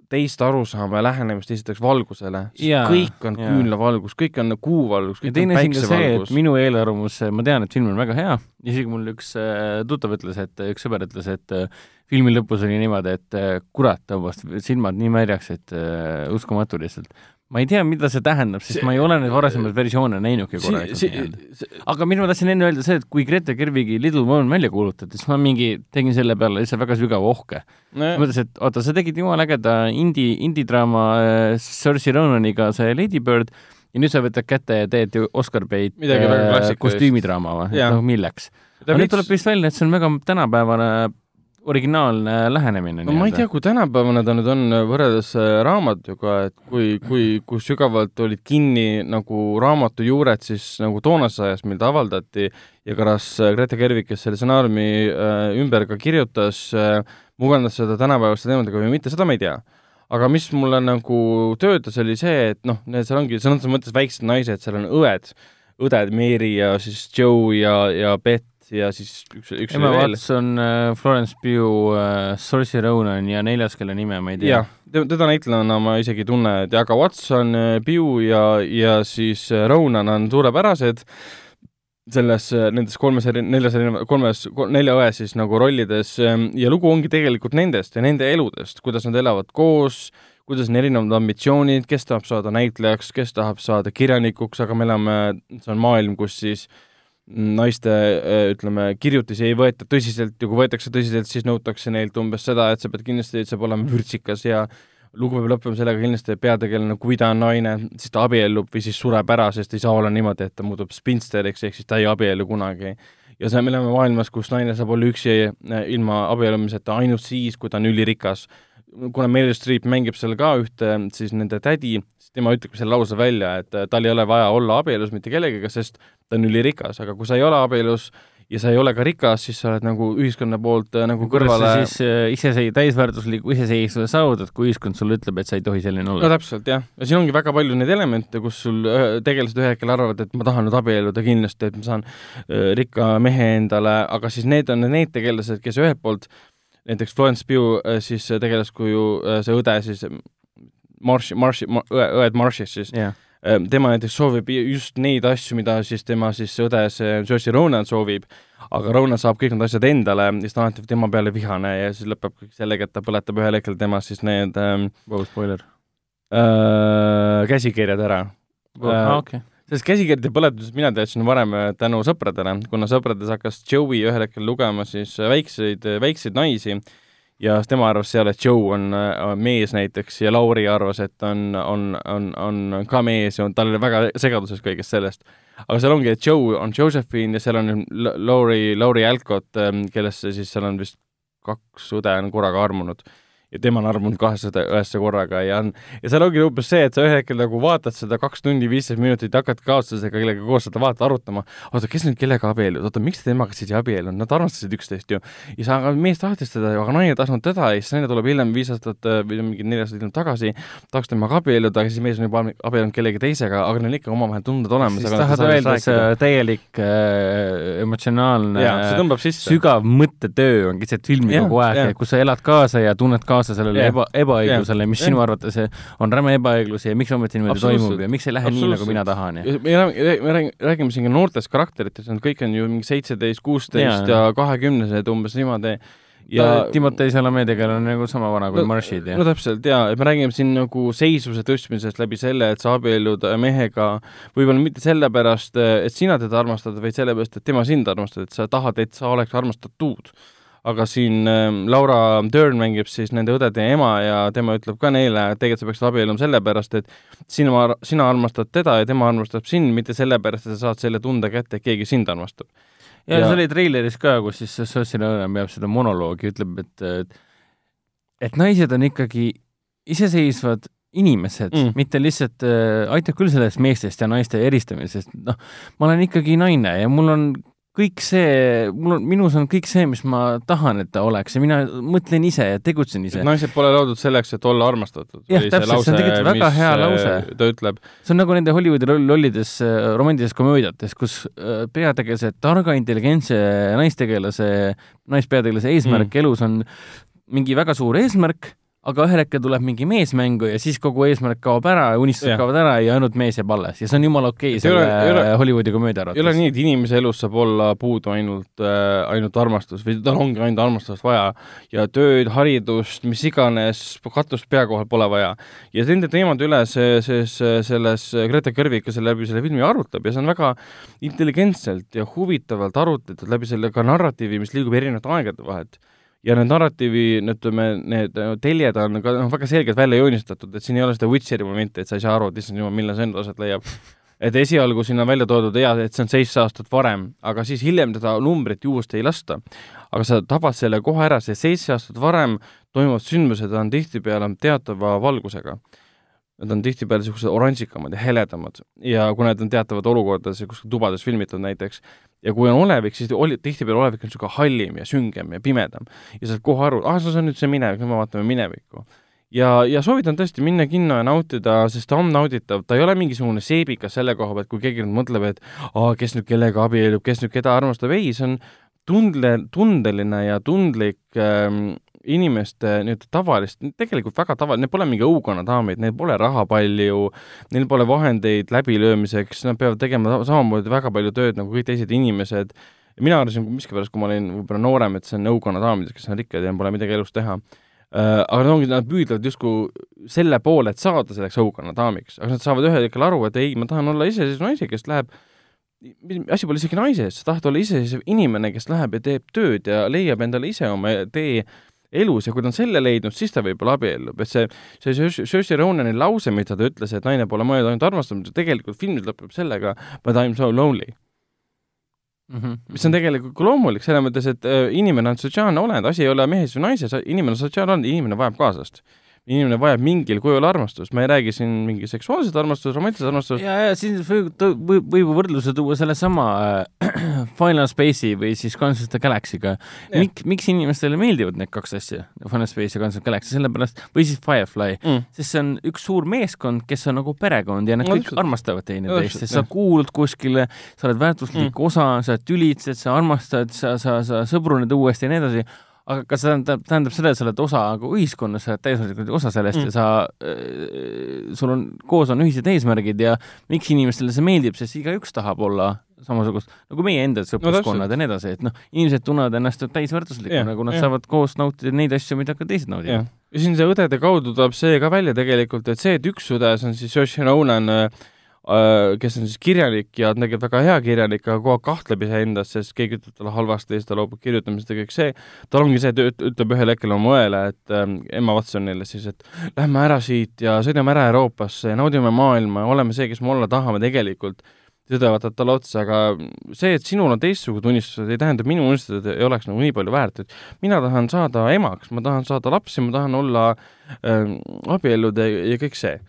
Speaker 2: teist arusaama ja lähenemist esiteks valgusele, kõik on küünlavalgus, kõik on kuuvalgus, kõik
Speaker 3: on päiksevalgus. minu eelarvamus, ma tean, et film on väga hea, isegi mul üks äh, tuttav ütles, et üks sõber ütles, et äh, filmi lõpus oli niimoodi, et kurat, tõmbas silmad nii märjaks, et uh, uskumatu lihtsalt ma ei tea, mida see tähendab, sest see, ma ei ole neid varasemaid versioone näinudki korralikult. aga mis ma tahtsin enne öelda, see, et kui Grete Gerwigi Little Woman välja kuulutati, siis ma mingi tegin selle peale lihtsalt väga sügava ohke no.. mõtlesin, et oota, sa tegid jumala ägeda indie, indie-draama äh, Saoirse Ronaniga see Lady Bird ja nüüd sa võtad kätte ja teed ju Oscar Bait äh, kostüümidraama või? noh, milleks? aga nüüd tuleb vist välja, et see on väga tänapäevane originaalne lähenemine.
Speaker 2: no ma ei tea, kui tänapäevane ta nüüd on võrreldes äh, raamatuga, et kui, kui, kui sügavalt olid kinni nagu raamatu juured siis nagu toonases ajas, mil ta avaldati ja kas Grete Gerwig, kes selle stsenaariumi äh, ümber ka kirjutas äh,, mugandas seda tänapäevaste teemadega või mitte, seda ma ei tea aga mis mulle nagu töötas, oli see, et noh, seal ongi sõna otseses mõttes väiksed naised, seal on õed, õded Mary ja siis Joe ja, ja Beth ja siis üks, üks
Speaker 3: Emma Watson äh,, Florence Pugh äh,, Saoirse Ronan ja neljas, kelle nime ma ei tea.
Speaker 2: jah, teda näitlejana ma isegi ei tunne, et aga Watson, äh, Pugh ja, ja siis Ronan on suurepärased selles, nendes kolmes neljas kolmes, nelja õe siis nagu rollides ähm, ja lugu ongi tegelikult nendest ja nende eludest, kuidas nad elavad koos, kuidas on erinevad ambitsioonid, kes tahab saada näitlejaks, kes tahab saada kirjanikuks, aga me elame, see on maailm, kus siis äh, naiste ütleme, kirjutisi ei võeta tõsiselt ja kui võetakse tõsiselt, siis nõutakse neilt umbes seda, et sa pead kindlasti, et sa pead olema vürtsikas ja lugu peab lõppema sellega kindlasti, et peategelane, kui ta on naine, siis ta abiellub või siis sureb ära, sest ei saa olla niimoodi, et ta muutub spinsteriks, ehk siis ta ei abiellu kunagi. ja see, me elame maailmas, kus naine saab olla üksi ilma abiellumiseta ainult siis, kui ta on ülirikas. kuna Meryl Streep mängib seal ka ühte siis nende tädi, siis tema ütleb selle lause välja, et tal ei ole vaja olla abielus mitte kellegagi, sest ta on ülirikas, aga kui sa ei ole abielus ja sa ei ole ka rikas, siis sa oled nagu ühiskonna poolt äh, nagu kõrvale
Speaker 3: kuidas sa siis äh, isesei-, täisväärtusliku iseseisvuse saavutad, kui ühiskond sulle ütleb, et sa ei tohi selline olla?
Speaker 2: no täpselt, jah. ja siin ongi väga palju neid elemente, kus sul äh, tegelased ühel hetkel arvavad, et ma tahan nüüd abielluda kindlasti, et ma saan äh, rikka mehe endale, aga siis need on need tegelased, kes ühelt poolt näiteks Florence Pugh äh, siis tegelaskuju äh,, see õde siis Marsh, Marsh, õe, õed Marshis siis yeah Ehm, tema näiteks soovib just neid asju, mida siis tema siis õde, see Josie Ronan soovib, aga Ronan saab kõik need asjad endale ja siis ta on alati tema peale vihane ja siis lõpeb kõik sellega, et ta põletab ühel hetkel tema siis need ähm,
Speaker 3: wow, spoiler
Speaker 2: äh,, käsikirjad ära
Speaker 3: oh, äh,. Okay.
Speaker 2: sest käsikirjade põletusest mina teadsin varem äh, tänu sõpradele, kuna sõprades hakkas Joey ühel hetkel lugema siis väikseid, väikseid naisi ja tema arvas seal, et Joe on, on mees näiteks ja Lauri arvas, et on, on, on, on ka mees ja on, tal oli väga segaduses kõigest sellest. aga seal ongi, et Joe on Josephine ja seal on Lauri, Lauri Alcott, ähm, kellesse siis seal on vist kaks õde on korraga armunud ja tema on armunud kahesada ühesse korraga ja on, ja seal ongi umbes see, et sa ühel hetkel nagu vaatad seda kaks tundi viisteist minutit, hakkad kaaslasega, kellega koos seda vaata arutama, oota, kes nüüd kellega abiellus, oota, miks ta temaga siis ei abiellunud, nad armastasid üksteist ju. ja sa, aga mees tahtis teda ju, aga naine ei tahtnud teda ja siis naine tuleb hiljem viis aastat või mingi neli aastat hiljem tagasi, tahaks temaga abielluda, aga siis mees on juba abiellunud kellegi teisega, aga neil ikka omavahel tunded olemas.
Speaker 3: siis tahad öelda, see täielik äh, emotsionaalne, sügav mõttetöö on lihtsalt filmi kogu aeg, kus sa elad kaasa ja tunned kaasa kaasa sellele yeah. eba, ebaõiglusele, mis yeah. sinu arvates on räme ebaõiglus ja miks ometi niimoodi toimub ja miks ei lähe nii, nagu mina tahan ja
Speaker 2: me räägime, me räägime, räägime siin ka noortest karakteritest, nad kõik on ju mingi seitseteist, kuusteist ja kahekümnesed umbes niimoodi.
Speaker 3: Ja Timotei Salamedega on nagu sama vana kui no, Marshid ja
Speaker 2: no täpselt jaa, et me räägime siin nagu seisvuse tõstmisest läbi selle, et sa abiellud mehega võib-olla mitte sellepärast, et sina teda armastad, vaid sellepärast, et tema sind armastab, et sa tahad, et sa oleks armastatud aga siin äh, Laura Dern mängib siis nende õdede ema ja tema ütleb ka neile, et tegelikult sa peaksid abielluma sellepärast, et sina, sina armastad teda ja tema armastab sind, mitte sellepärast, et sa saad selle tunde kätte, et keegi sind armastab.
Speaker 3: ja, see oli treileris ka, kus siis Saoirse Ronan peab seda monoloogi, ütleb, et et naised on ikkagi iseseisvad inimesed
Speaker 2: mm.,
Speaker 3: mitte lihtsalt äh, aitab küll sellest meestest ja naiste eristamisest, noh, ma olen ikkagi naine ja mul on kõik see, mul on, minus on kõik see, mis ma tahan, et ta oleks ja mina mõtlen ise ja tegutsen ise.
Speaker 2: naised pole loodud selleks, et olla armastatud.
Speaker 3: Jah, täpselt, see on tegelikult väga hea lause.
Speaker 2: ta ütleb,
Speaker 3: see on nagu nende Hollywoodi loll- lollides äh, romantilistes komöödiates, kus äh, peategelase, targa intelligentse naistegelase, naispeategelase eesmärk mm. elus on mingi väga suur eesmärk, aga ühel hetkel tuleb mingi mees mängu ja siis kogu eesmärk kaob ära ja unistused
Speaker 2: Jah.
Speaker 3: kaovad ära ja ainult mees jääb alles ja see on jumala okei
Speaker 2: ei
Speaker 3: selle
Speaker 2: ole- ole-
Speaker 3: Hollywoodi komöödia
Speaker 2: ei ole
Speaker 3: arvates.
Speaker 2: nii, et inimese elus saab olla puudu ainult äh,, ainult armastus või tal ongi ainult armastust vaja ja tööd, haridust, mis iganes, katust pea kohal pole vaja. ja nende teemade üle see, see, selles Grete Kõrvik selle läbi selle filmi arutab ja see on väga intelligentselt ja huvitavalt arutletud läbi selle ka narratiivi, mis liigub erinevate aegade vahelt ja need narratiivi, ütleme, need teljed on ka noh, väga selgelt välja joonistatud, et siin ei ole seda Witcheri momenti, et sa ei saa aru, et issand jumal, millal see enda aset leiab. et esialgu siin on välja toodud hea, et see on seitse aastat varem, aga siis hiljem teda numbrit juurde ei lasta. aga sa tabad selle kohe ära, see seitse aastat varem toimuvad sündmused on tihtipeale teatava valgusega. Nad on tihtipeale niisugused oranžikamad ja heledamad ja kuna need on teatavad olukordades ja kuskil tubades filmitud näiteks, ja kui on olevik, siis oli, tihtipeale olevik on niisugune hallim ja süngem ja pimedam. ja saad kohe aru, ah, see on nüüd see minevik, nüüd me vaatame minevikku. ja, ja soovitan tõesti minna kinno ja nautida, sest ta on nauditav, ta ei ole mingisugune seebikas selle koha pealt, kui keegi nüüd mõtleb, et aa, kes nüüd kellega abiellub, kes nüüd keda armastab, ei, see on tundle, tundeline ja tundlik ähm, inimeste nii-öelda tavalist, tegelikult väga tavaline, need pole mingi õukonnadaamid, neil pole raha palju, neil pole vahendeid läbilöömiseks, nad peavad tegema sa- samamoodi väga palju tööd nagu kõik teised inimesed. mina arvasin miskipärast, kui ma olin võib-olla noorem, et see on õukonnadaamid, kes on rikkad ja pole midagi elus teha Äh, aga nad ongi, nad püüdlevad justkui selle poole, et saada selleks õukonnadaamiks, aga nad saavad ühel hetkel aru, et ei, ma tahan olla iseseisev naise, kes läheb asi pole isegi naises, sa tahad olla iseseisev inimene, kes läheb ja teeb tööd ja leiab endale ise oma tee elus ja kui ta on selle leidnud, siis ta võib-olla abiellub, et see, see Saoirse- Ronani lause, mida ta ütles, et naine pole mõeldud ainult armastamiseks, tegelikult film lõpeb sellega but I m so lonely.
Speaker 3: mm. -hmm.
Speaker 2: mis on tegelikult ka loomulik, selles mõttes, et äh, inimene on sotsiaalne olend, asi ei ole mehes või naises, inimene on sotsiaalne olend, inimene vajab kaaslast. Inimene vajab mingil kujul armastust, ma ei räägi siin mingi seksuaalset armastust, romantilist armastust,
Speaker 3: ja, ja siin võib, võib, võib võrdluse tuua sellesama äh, Final Space'i või siis of the Galaxy'ga.
Speaker 2: Jah.
Speaker 3: Mik-, miks inimestele meeldivad need kaks asja, Final Space ja of the Galaxy, sellepärast, või siis Firefly
Speaker 2: mm.
Speaker 3: sest see on üks suur meeskond, kes on nagu perekond ja nad
Speaker 2: No
Speaker 3: kõik
Speaker 2: täpselt.
Speaker 3: armastavad teineteist, sest sa kuulud kuskile, sa oled väärtuslik mm. osa, sa tülitsed, sa armastad, sa, sa, sa sõbruned uuesti ja nii edasi, aga kas see tähendab, tähendab seda, et sa oled osa nagu ühiskonnast, sa oled täielikult osa sellest mm. Ja sa äh,, sul on, koos on ühised eesmärgid ja miks inimestele see meeldib, sest igaüks tahab olla samasugust, nagu meie enda sõpruskonnad
Speaker 2: täpselt.
Speaker 3: ja nii edasi, et noh, inimesed tunnevad ennast täisväärtuslikuna,
Speaker 2: Jah,
Speaker 3: nagu nad
Speaker 2: jah.
Speaker 3: saavad koos nautida neid asju, mida ka teised naudivad.,
Speaker 2: ja siin see õdede kaudu tuleb see ka välja tegelikult, et see, et üks õde, see on siis Ronan äh, äh, kes on siis kirjanik ja on tegelikult väga hea kirjanik, aga kogu aeg kahtleb iseendas, sest keegi ütleb talle halvasti ja siis ta loobub kirjutamisest ja kõik see, tal ongi see, et üt- ütleb ühel hetkel oma õele, et ähm, Emma Watsonile siis, et lähme ära siit ja sõidame ära Euroopasse ja naudime maailma ja oleme see, kes me olla tahame tegelikult. õde vaatab talle otsa, aga see, et sinul on teistsugused unistused, ei tähenda, minu unistused ei oleks nagu nii palju väärt, et mina tahan saada emaks, ma tahan saada lapsi, ma tahan olla ähm, abielluda ja, ja kõik see.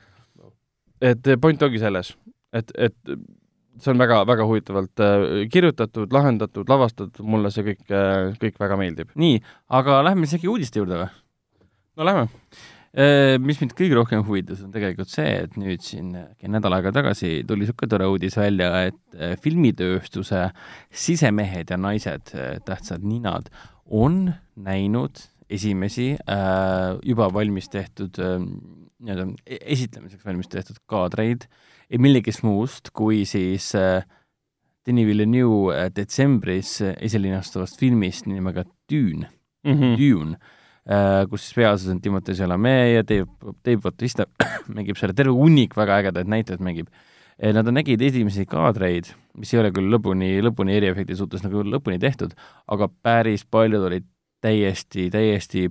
Speaker 2: et point ongi selles, et, et see on väga, väga huvitavalt äh, kirjutatud, lahendatud, lavastatud, mulle see kõik äh,, kõik väga meeldib.
Speaker 3: nii, aga lähme isegi uudiste juurde või?
Speaker 2: no lähme.
Speaker 3: Äh, mis mind kõige rohkem huvitas, on tegelikult see, et nüüd siin äkki nädal aega tagasi tuli niisugune tore uudis välja, et äh, filmitööstuse sisemehed ja naised, tähtsad ninad, on näinud esimesi äh, juba valmis tehtud äh, nii-öelda e- esitlemiseks valmis tehtud kaadreid ei millegist muust kui siis äh, Denis Villeneuve äh, detsembris äh, esilinastuvast filmist nimega Dune
Speaker 2: Mm -hmm.
Speaker 3: Dune, kus siis peaosas on Timothée Chalamet ja Dave, Dave Bautista mängib seal terve hunnik väga ägedaid näitlejaid mängib. Nad nägid esimesi kaadreid, mis ei ole küll lõpuni, lõpuni eriefekti suhtes nagu lõpuni tehtud, aga päris paljud olid täiesti, täiesti,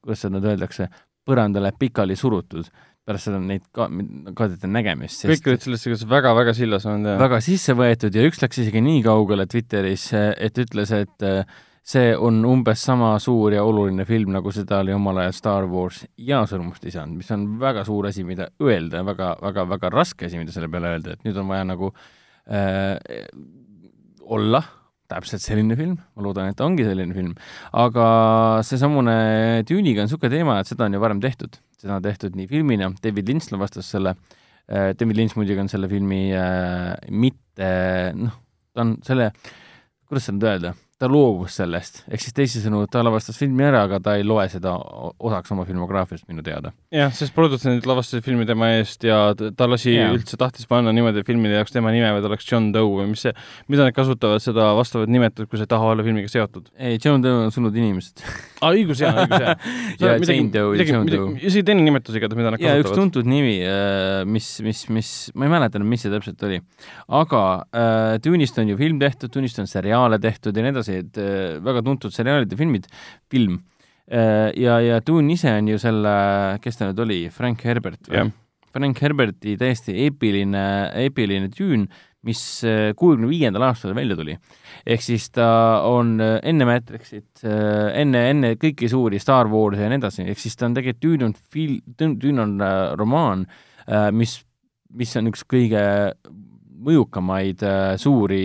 Speaker 3: kuidas seda nüüd öeldakse, põrandale pikali surutud pärast seda neid ka-, kaadete nägemist.
Speaker 2: kõik olid sellesse kas väga-väga sillas olnud ja
Speaker 3: väga sisse võetud ja üks läks isegi nii kaugele Twitteris, et ütles, et äh, see on umbes sama suur ja oluline film, nagu seda oli omal ajal Star Wars ja Sõrmust isand, mis on väga suur asi, mida öelda, väga, väga, väga raske asi, mida selle peale öelda, et nüüd on vaja nagu äh, olla täpselt selline film, ma loodan, et ongi selline film, aga seesamune Dune'iga on niisugune teema, et seda on ju varem tehtud, seda on tehtud nii filmina, David Lynch lavastas selle äh,, David Lynch muidugi on selle filmi äh, mitte noh, ta on selle, kuidas seda nüüd öelda ta loobus sellest, ehk siis teisisõnu, ta lavastas filmi ära, aga ta ei loe seda osaks oma filmograafiast minu teada.
Speaker 2: jah, sest produtsendid lavastasid filmi tema eest ja ta lasi yeah. üldse, tahtis panna niimoodi filmile jaoks tema nime ta oleks John Doe või mis see, mida nad kasutavad, seda vastavat nimetust, kui sa ei taha olla filmiga seotud.
Speaker 3: ei, John Doe on surnud inimesed
Speaker 2: aa, õigus jaa, õigus jaa.
Speaker 3: ja Jane Doe ja John Doe.
Speaker 2: isegi teine nimetus igatahes, mida nad
Speaker 3: kasutavad. üks tuntud nimi, äh, mis, mis, mis, ma ei mäleta enam, mis see täpselt oli. aga äh, Tune'ist on ju film tehtud, Tune'ist on seriaale tehtud ja nii edasi, et äh, väga tuntud seriaalid ja filmid, film. Äh, ja, ja Dune ise on ju selle, kes ta nüüd oli, Frank Herbert või? Frank Herberti täiesti eepiline, eepiline Dune, mis äh, kuuekümne viiendal aastal välja tuli. ehk siis ta on enne Matrixit, enne, enne kõiki suuri Star Warsi ja nii edasi, ehk siis ta on tegelikult, Dune on fil-, Dune on romaan, mis, mis on üks kõige mõjukamaid suuri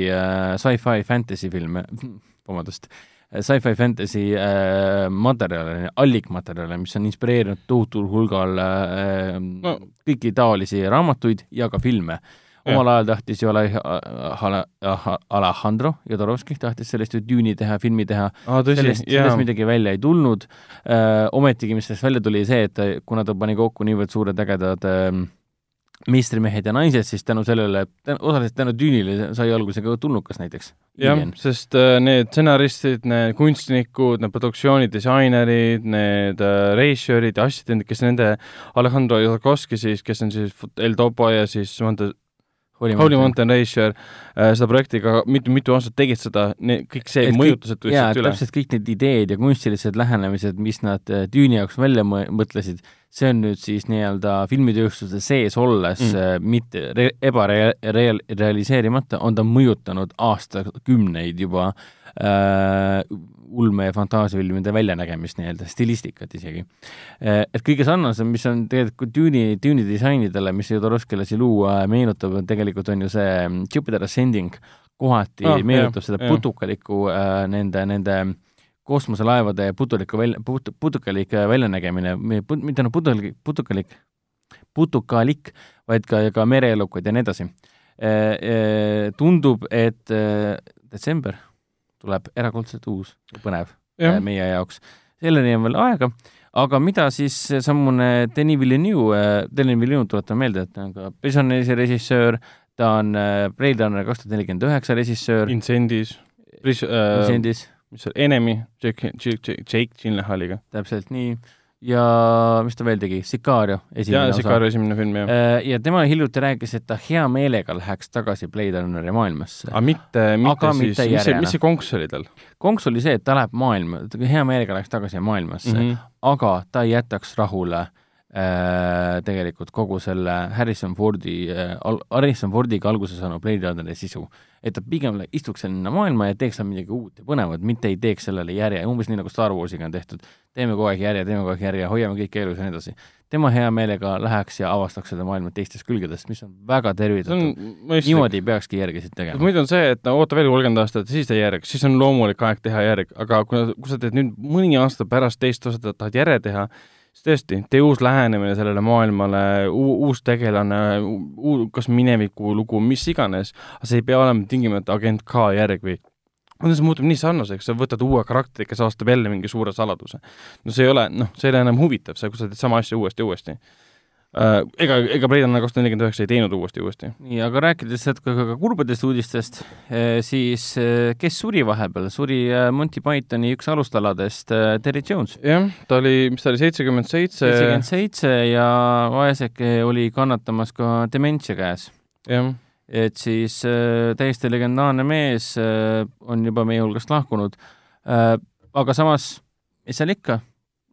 Speaker 3: sci-fi fantasy filme, vabandust, sci-fi fantasy äh, materjale, allikmaterjale, mis on inspireerinud tohutul hulgal äh, no. kõiki taolisi raamatuid ja ka filme. omal ajal tahtis ju Alejandro Jodorowsky tahtis sellest ju Dune'i teha, filmi teha
Speaker 2: ah,,
Speaker 3: sellest, sellest midagi välja ei tulnud äh,, ometigi, mis sellest välja tuli, see, et kuna ta pani kokku niivõrd suured ägedad äh, meistrimehed ja naised, siis tänu sellele, osaliselt tänu Düünile sai alguse ka tulnukas näiteks.
Speaker 2: jah, sest äh, need stsenaristid, need kunstnikud, need produktsioonidisainerid, need äh, režissöörid ja assistendid, kes nende, Alejandro Jodorowsky siis, kes on siis El Topo ja siis Monte Holy, Holy Mountain Racer äh,, seda projektiga mitu-mitu aastat tegid seda, kõik see et mõjutused
Speaker 3: tulid üle. täpselt kõik need ideed ja kunstilised lähenemised, mis nad äh, Düüni jaoks välja mõtlesid, see on nüüd siis nii-öelda filmitööstuse sees olles mm. äh, mitte re-, ebarealiseerimata, on ta mõjutanud aastakümneid juba äh, ulme- ja fantaasiafilmide väljanägemist nii-öelda, stilistikat isegi. Eh, et kõige sarnasem, mis on tegelikult Dune'i, Dune'i disainidele, mis Jodorowsky lasi luua, meenutab, tegelikult on ju see mm, Jupiter Ascending, kohati oh, meenutab jah, seda putukalikku äh, nende, nende kosmoselaevade putuliku välja, put-, putukalik väljanägemine, mitte noh, putukalik, putukalik, putukalik, vaid ka, ka mereelukad ja nii edasi. Tundub, et detsember tuleb erakordselt uus ja põnev ja. Äh, meie jaoks. selleni on veel aega, aga mida siis sammune Denis Villeneuve, äh, Denis Villeneuve tuletan meelde, et ta on ka Prisoneri režissöör, ta on äh, Blade Runner kaks tuhat nelikümmend üheksa režissöör.
Speaker 2: Incendis Pris-, äh,
Speaker 3: Incendis.
Speaker 2: Mis see, Enemy, Jake, Jake, Jake Gyllenhaaliga.
Speaker 3: täpselt nii ja mis ta veel tegi, Sicario esimene
Speaker 2: ja, osa. Sicario esimene film, jah.
Speaker 3: Äh, ja tema hiljuti rääkis, et ta hea meelega läheks tagasi Blade Runneri maailmasse.
Speaker 2: aga mitte, mitte siis, mis see, mis see konks oli tal?
Speaker 3: konks oli see, et ta läheb maailma, hea meelega läheks tagasi maailmasse mm, -hmm. aga ta ei jätaks rahule äh, tegelikult kogu selle Harrison Fordi äh,, Harrison Fordiga alguse saanud Blade Runneri sisu et ta pigem istuks sinna maailma ja teeks seal midagi uut ja põnevat, mitte ei teeks sellele järje, umbes nii, nagu Star Warsiga on tehtud. teeme kogu aeg järje, teeme kogu aeg järje, hoiame kõike elus ja nii edasi. tema hea meelega läheks ja avastaks seda maailma teistest külgedest, mis on väga tervitatav. niimoodi peakski järgesid tegema.
Speaker 2: muidu on see, et no oota veel kolmkümmend aastat ja siis tee järg, siis on loomulik aeg teha järg, aga kui, kui sa teed nüüd mõni aasta pärast teist osa tahad järje teha, siis tõesti, tee uus lähenemine sellele maailmale, uus tegelane, kas mineviku lugu, mis iganes, see ei pea olema tingimata agent K järg või kuidas see muutub nii sarnaseks, sa võtad uue karakteri, kes avastab jälle mingi suure saladuse. no see ei ole, noh, see ei ole enam huvitav, see, kui sa teed sama asja uuesti ja uuesti ega, ega Blade kaks tuhat nelikümmend üheksa ei teinud uuesti uuesti.
Speaker 3: nii, aga rääkides ka, ka, kurbadest uudistest, eh, siis eh, kes suri vahepeal, suri Monty Pythoni üks alustaladest, Terry Jones.
Speaker 2: jah, ta oli, mis ta oli, seitsekümmend seitse?
Speaker 3: seitsekümmend seitse ja vaeseke oli kannatamas ka dementsia käes.
Speaker 2: jah.
Speaker 3: et siis äh, täiesti legendaarne mees äh, on juba meie hulgast lahkunud äh,, aga samas mis seal ikka,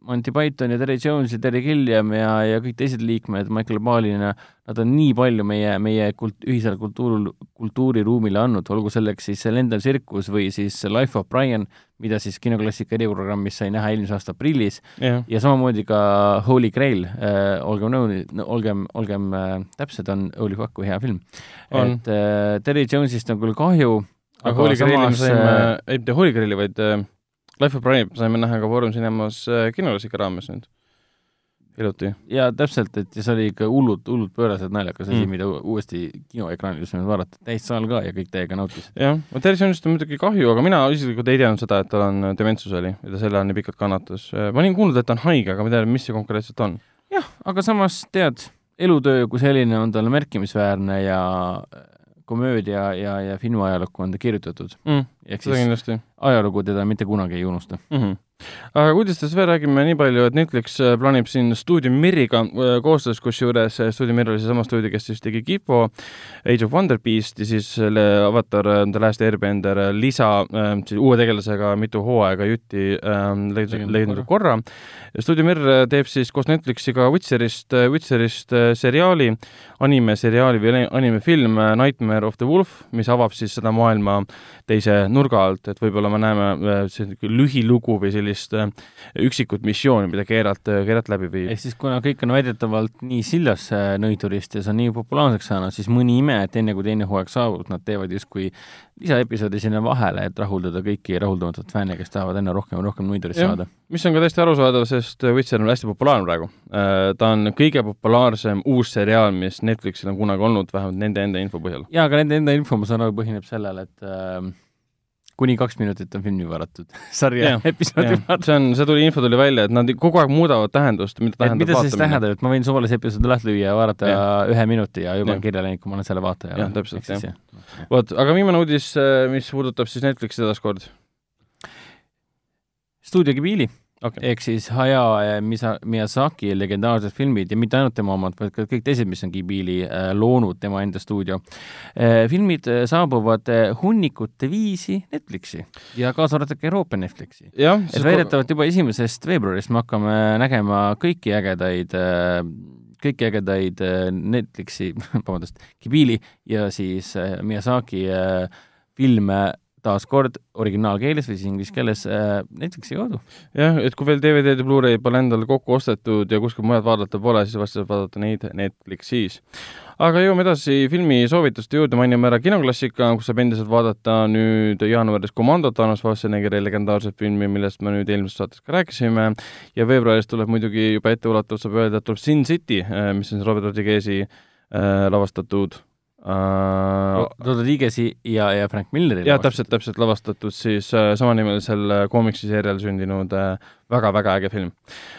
Speaker 3: Monty Python ja Terry Jones ja Terry Gilliam ja, ja kõik teised liikmed Michael Palina, nad on nii palju meie, meie kult-, ühisele kultuur, kultuuriruumile andnud, olgu selleks siis Lendav tsirkus või siis Life of Brian, mida siis kinoklassika eriprogrammis sai näha eelmise aasta aprillis
Speaker 2: jah,
Speaker 3: ja samamoodi ka Holy Grail äh,, olgem nõu- no,, olgem, olgem äh, täpsed, on holy fuck kui hea film. Et äh, Terry Jones'ist on küll kahju,
Speaker 2: aga Holy Graili me saime
Speaker 3: äh,,
Speaker 2: ei mitte Holy Graili, vaid äh, Life of Brianit me saime näha ka Foorum Cinemas äh, kinoklassika raames nüüd, hiljuti.
Speaker 3: ja täpselt, et ja see oli ikka hullult, hullult pööraselt naljakas asi
Speaker 2: Mm.
Speaker 3: mida uuesti kinoekraanil nüüd vaadata, täissaal ka ja kõik täiega nautisid.
Speaker 2: jah, Terry Jones'ist on muidugi kahju, aga mina isiklikult ei teadnud seda, et tal on äh, dementsus oli ja ta selle all nii pikalt kannatas. ma olin kuulnud, et ta on haige, aga ma ei tea, mis see konkreetselt on.
Speaker 3: jah, aga samas tead, elutöö kui selline on talle märkimisväärne ja äh, komöödia ja, ja filmiajalukku on ta kirjutatud,
Speaker 2: mm,.
Speaker 3: ehk siis
Speaker 2: kindlasti
Speaker 3: ajalugu teda mitte kunagi ei unusta.
Speaker 2: mm. -hmm. aga uudistest veel räägime nii palju, et Netflix äh, plaanib siin stuudio Miriga äh, koostöös, kusjuures äh, stuudio Mir oli seesama stuudio, kes siis tegi Kipo, Age of Wonder Beast ja siis selle Avatar The Last Airbender lisa siis uue tegelasega mitu hooaega jutti leidnud
Speaker 3: Leidnud
Speaker 2: korra. stuudio Mir äh, teeb siis koos Netflixiga Witcherist, Witcherist seriaali, animeseriaali või animefilm Nightmare of the Wolf, mis avab siis seda maailma teise nurga alt, et võib-olla me näeme äh, lühilugu või sellist äh, üksikut missiooni, mida Geralt, Geralt läbi viib.
Speaker 3: ehk siis kuna kõik on väidetavalt nii sillas äh, nõidurist ja see on nii populaarseks saanud, siis mõni ime, et enne kui teine hooaeg saabub, nad teevad justkui lisaepisoodi sinna vahele, et rahuldada kõiki rahuldamatut fänne, kes tahavad aina rohkem ja rohkem nõidurist
Speaker 2: Jah.
Speaker 3: saada.
Speaker 2: mis on ka täiesti arusaadav, sest Witcher on hästi populaarne praegu. ta on kõige populaarsem uus seriaal, mis Netflixil on kunagi olnud, vähemalt nende enda info põhjal.
Speaker 3: jaa, aga nende enda info, ma saan aru, põhineb sellel, et äh, kuni kaks minutit on filmi vaadatud, sarja
Speaker 2: Jah,
Speaker 3: episoodi vaadatud.
Speaker 2: see on, see tuli, info tuli välja, et nad kogu aeg muudavad tähendust, mida
Speaker 3: et
Speaker 2: tähendab
Speaker 3: mida see siis tähendab, et ma võin suvalise episoodi lahti lüüa ja vaadata ja. ühe minuti ja juba
Speaker 2: Jah.
Speaker 3: on kirja läinud, kui ma olen selle vaataja.
Speaker 2: Jah, täpselt, jah. vot, aga viimane uudis, mis puudutab siis Netflixi taaskord.
Speaker 3: stuudio Ghibli
Speaker 2: okei,
Speaker 3: ehk siis Hayao Misa-, Miyazaki legendaarsed filmid ja mitte ainult tema omad, vaid ka kõik teised, mis on Ghibli äh, loonud, tema enda stuudio äh,. filmid saabuvad hunnikute viisi Netflixi ja kaasa arvatud ka Euroopa Netflixi. et väidetavalt juba esimesest veebruarist me hakkame nägema kõiki ägedaid kõiki ägedaid Netflixi, vabandust, Ghibli ja siis Miyazaki filme taaskord originaalkeeles või siis inglise keeles äh, Netflixi kaudu.
Speaker 2: jah, et kui veel DVD-d ja Blu-ray pole endale kokku ostetud ja kuskil mujal vaadata pole, siis vast saab vaadata neid Netflixis. aga jõuame edasi filmisoovituste juurde, mainime ära kinoklassika, kus saab endiselt vaadata nüüd jaanuaris Commandot, Arnold Schwarzeneggeri legendaarset filmi, millest me nüüd eelmises saates ka rääkisime, ja veebruaris tuleb muidugi juba etteulatuvalt saab öelda, et tuleb Sin City, mis on siis Robert Rodriguez'i äh, lavastatud äh,
Speaker 3: Rodriguez'i ja, ja Frank Milleri
Speaker 2: jah, täpselt, täpselt lavastatud siis äh, samanimelisel äh, koomiksiseerial sündinud äh, väga-väga äge film.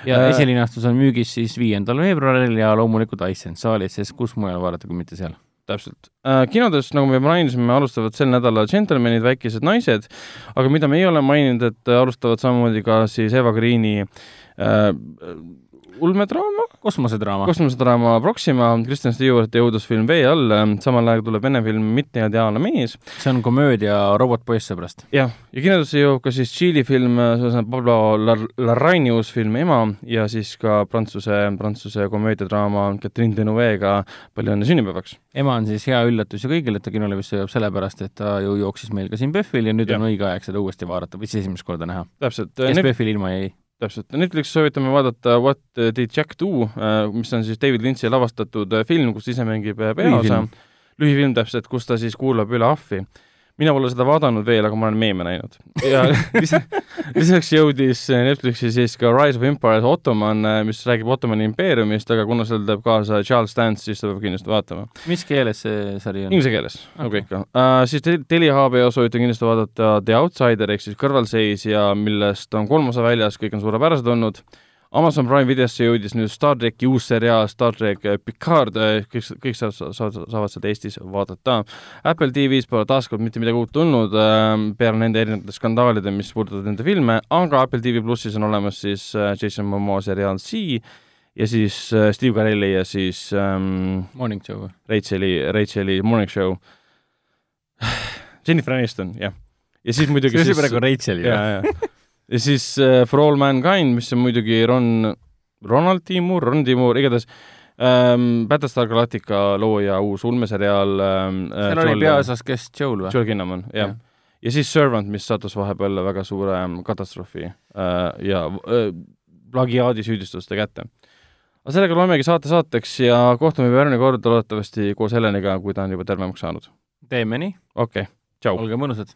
Speaker 3: ja
Speaker 2: Äh,
Speaker 3: esilinastus on müügis siis viiendal veebruaril ja loomulikult Iceland saalis, sest kus mujal vaadata, kui mitte seal.
Speaker 2: täpselt äh,. kinodes, nagu me mainisime, alustavad sel nädalal Gentlemanid, väikesed naised, aga mida me ei ole maininud, et äh, alustavad samamoodi ka siis Eva Greeni äh, ulmedraama,
Speaker 3: kosmosedraama.
Speaker 2: kosmosedraama Proxima, Kristjan Stewarti õudusfilm Vee all, samal ajal tuleb vene film Mitte ideaalne mees
Speaker 3: see on komöödia robot-poiss sõbrast.
Speaker 2: jah, ja kinodesse jõuab ka siis Tšiili film, Pablo Lar- Larraini uus film Ema ja siis ka prantsuse, prantsuse komöödiadraama Catherine Deneuve'ga Palju õnne sünnipäevaks.
Speaker 3: ema on siis hea üllatus ju kõigile, et ta kinolevisse jõuab sellepärast, et ta ju jooksis meil ka siin PÖFFil ja nüüd
Speaker 2: Jah.
Speaker 3: on õige aeg seda uuesti vaadata või siis esimest korda näha.
Speaker 2: täpselt,
Speaker 3: kes PÖFFil ilma jäi.
Speaker 2: täpselt, Netflixi soovitame vaadata What did Jack do, mis on siis David Lynch'i lavastatud äh, film, kus ise mängib äh, peaosa.
Speaker 3: Lühifilm
Speaker 2: täpselt, kus ta siis kuulab üle ahvi. Mina pole seda vaadanud veel, aga ma olen meeme näinud. ja lisa- lisaks jõudis Netflixi siis ka Rise of Empires Ottoman, mis räägib Ottomani impeeriumist, aga kuna seal teeb kaasa Charles Dance, siis seda peab kindlasti vaatama.
Speaker 3: mis keeles see sari on?
Speaker 2: Inglise keeles, nagu
Speaker 3: Okei.
Speaker 2: ikka uh,. siis te- Telia HBO soovitan kindlasti vaadata The Outsider ehk siis kõrvalseisja, millest on kolm osa väljas, kõik on suurepärased olnud. Amazon Prime videosse jõudis nüüd Star tracki uus seriaal Star track eh, Picard, kõik, kõik saavad, saavad, seda Eestis vaadata. Apple TV-s pole taaskord mitte midagi uut tulnud äh, peale nende erinevate skandaalide, mis puudutavad nende filme, aga Apple TV plussis on olemas siis äh, Jason Momoa seriaal C ja siis Steve Carelli ja siis ähm,
Speaker 3: Morning Show.
Speaker 2: Racheli, Racheli Morning Show. Jennifer Aniston, jah. ja siis muidugi
Speaker 3: see oli praegu Rachel ju.
Speaker 2: ja, ja. ja siis äh, For All Mankind, mis on muidugi Ron, Ronald Timur, Ron Timur, igatahes ähm, Battlestar Galactica looja uus ulmeseriaal ähm,.
Speaker 3: seal oli peaosas, kes Joel või?
Speaker 2: Joel Kinnaman, jah
Speaker 3: Jah..
Speaker 2: ja siis Servant, mis sattus vahepeal väga suure ähm, katastroofi äh, ja äh, plagiaadisüüdistuste kätte. aga sellega loemegi saate saateks ja kohtume järgmine kord loodetavasti koos Heleniga, kui ta on juba tervemaks saanud.
Speaker 3: teeme nii,
Speaker 2: okei okay., tšau.
Speaker 3: olge mõnusad.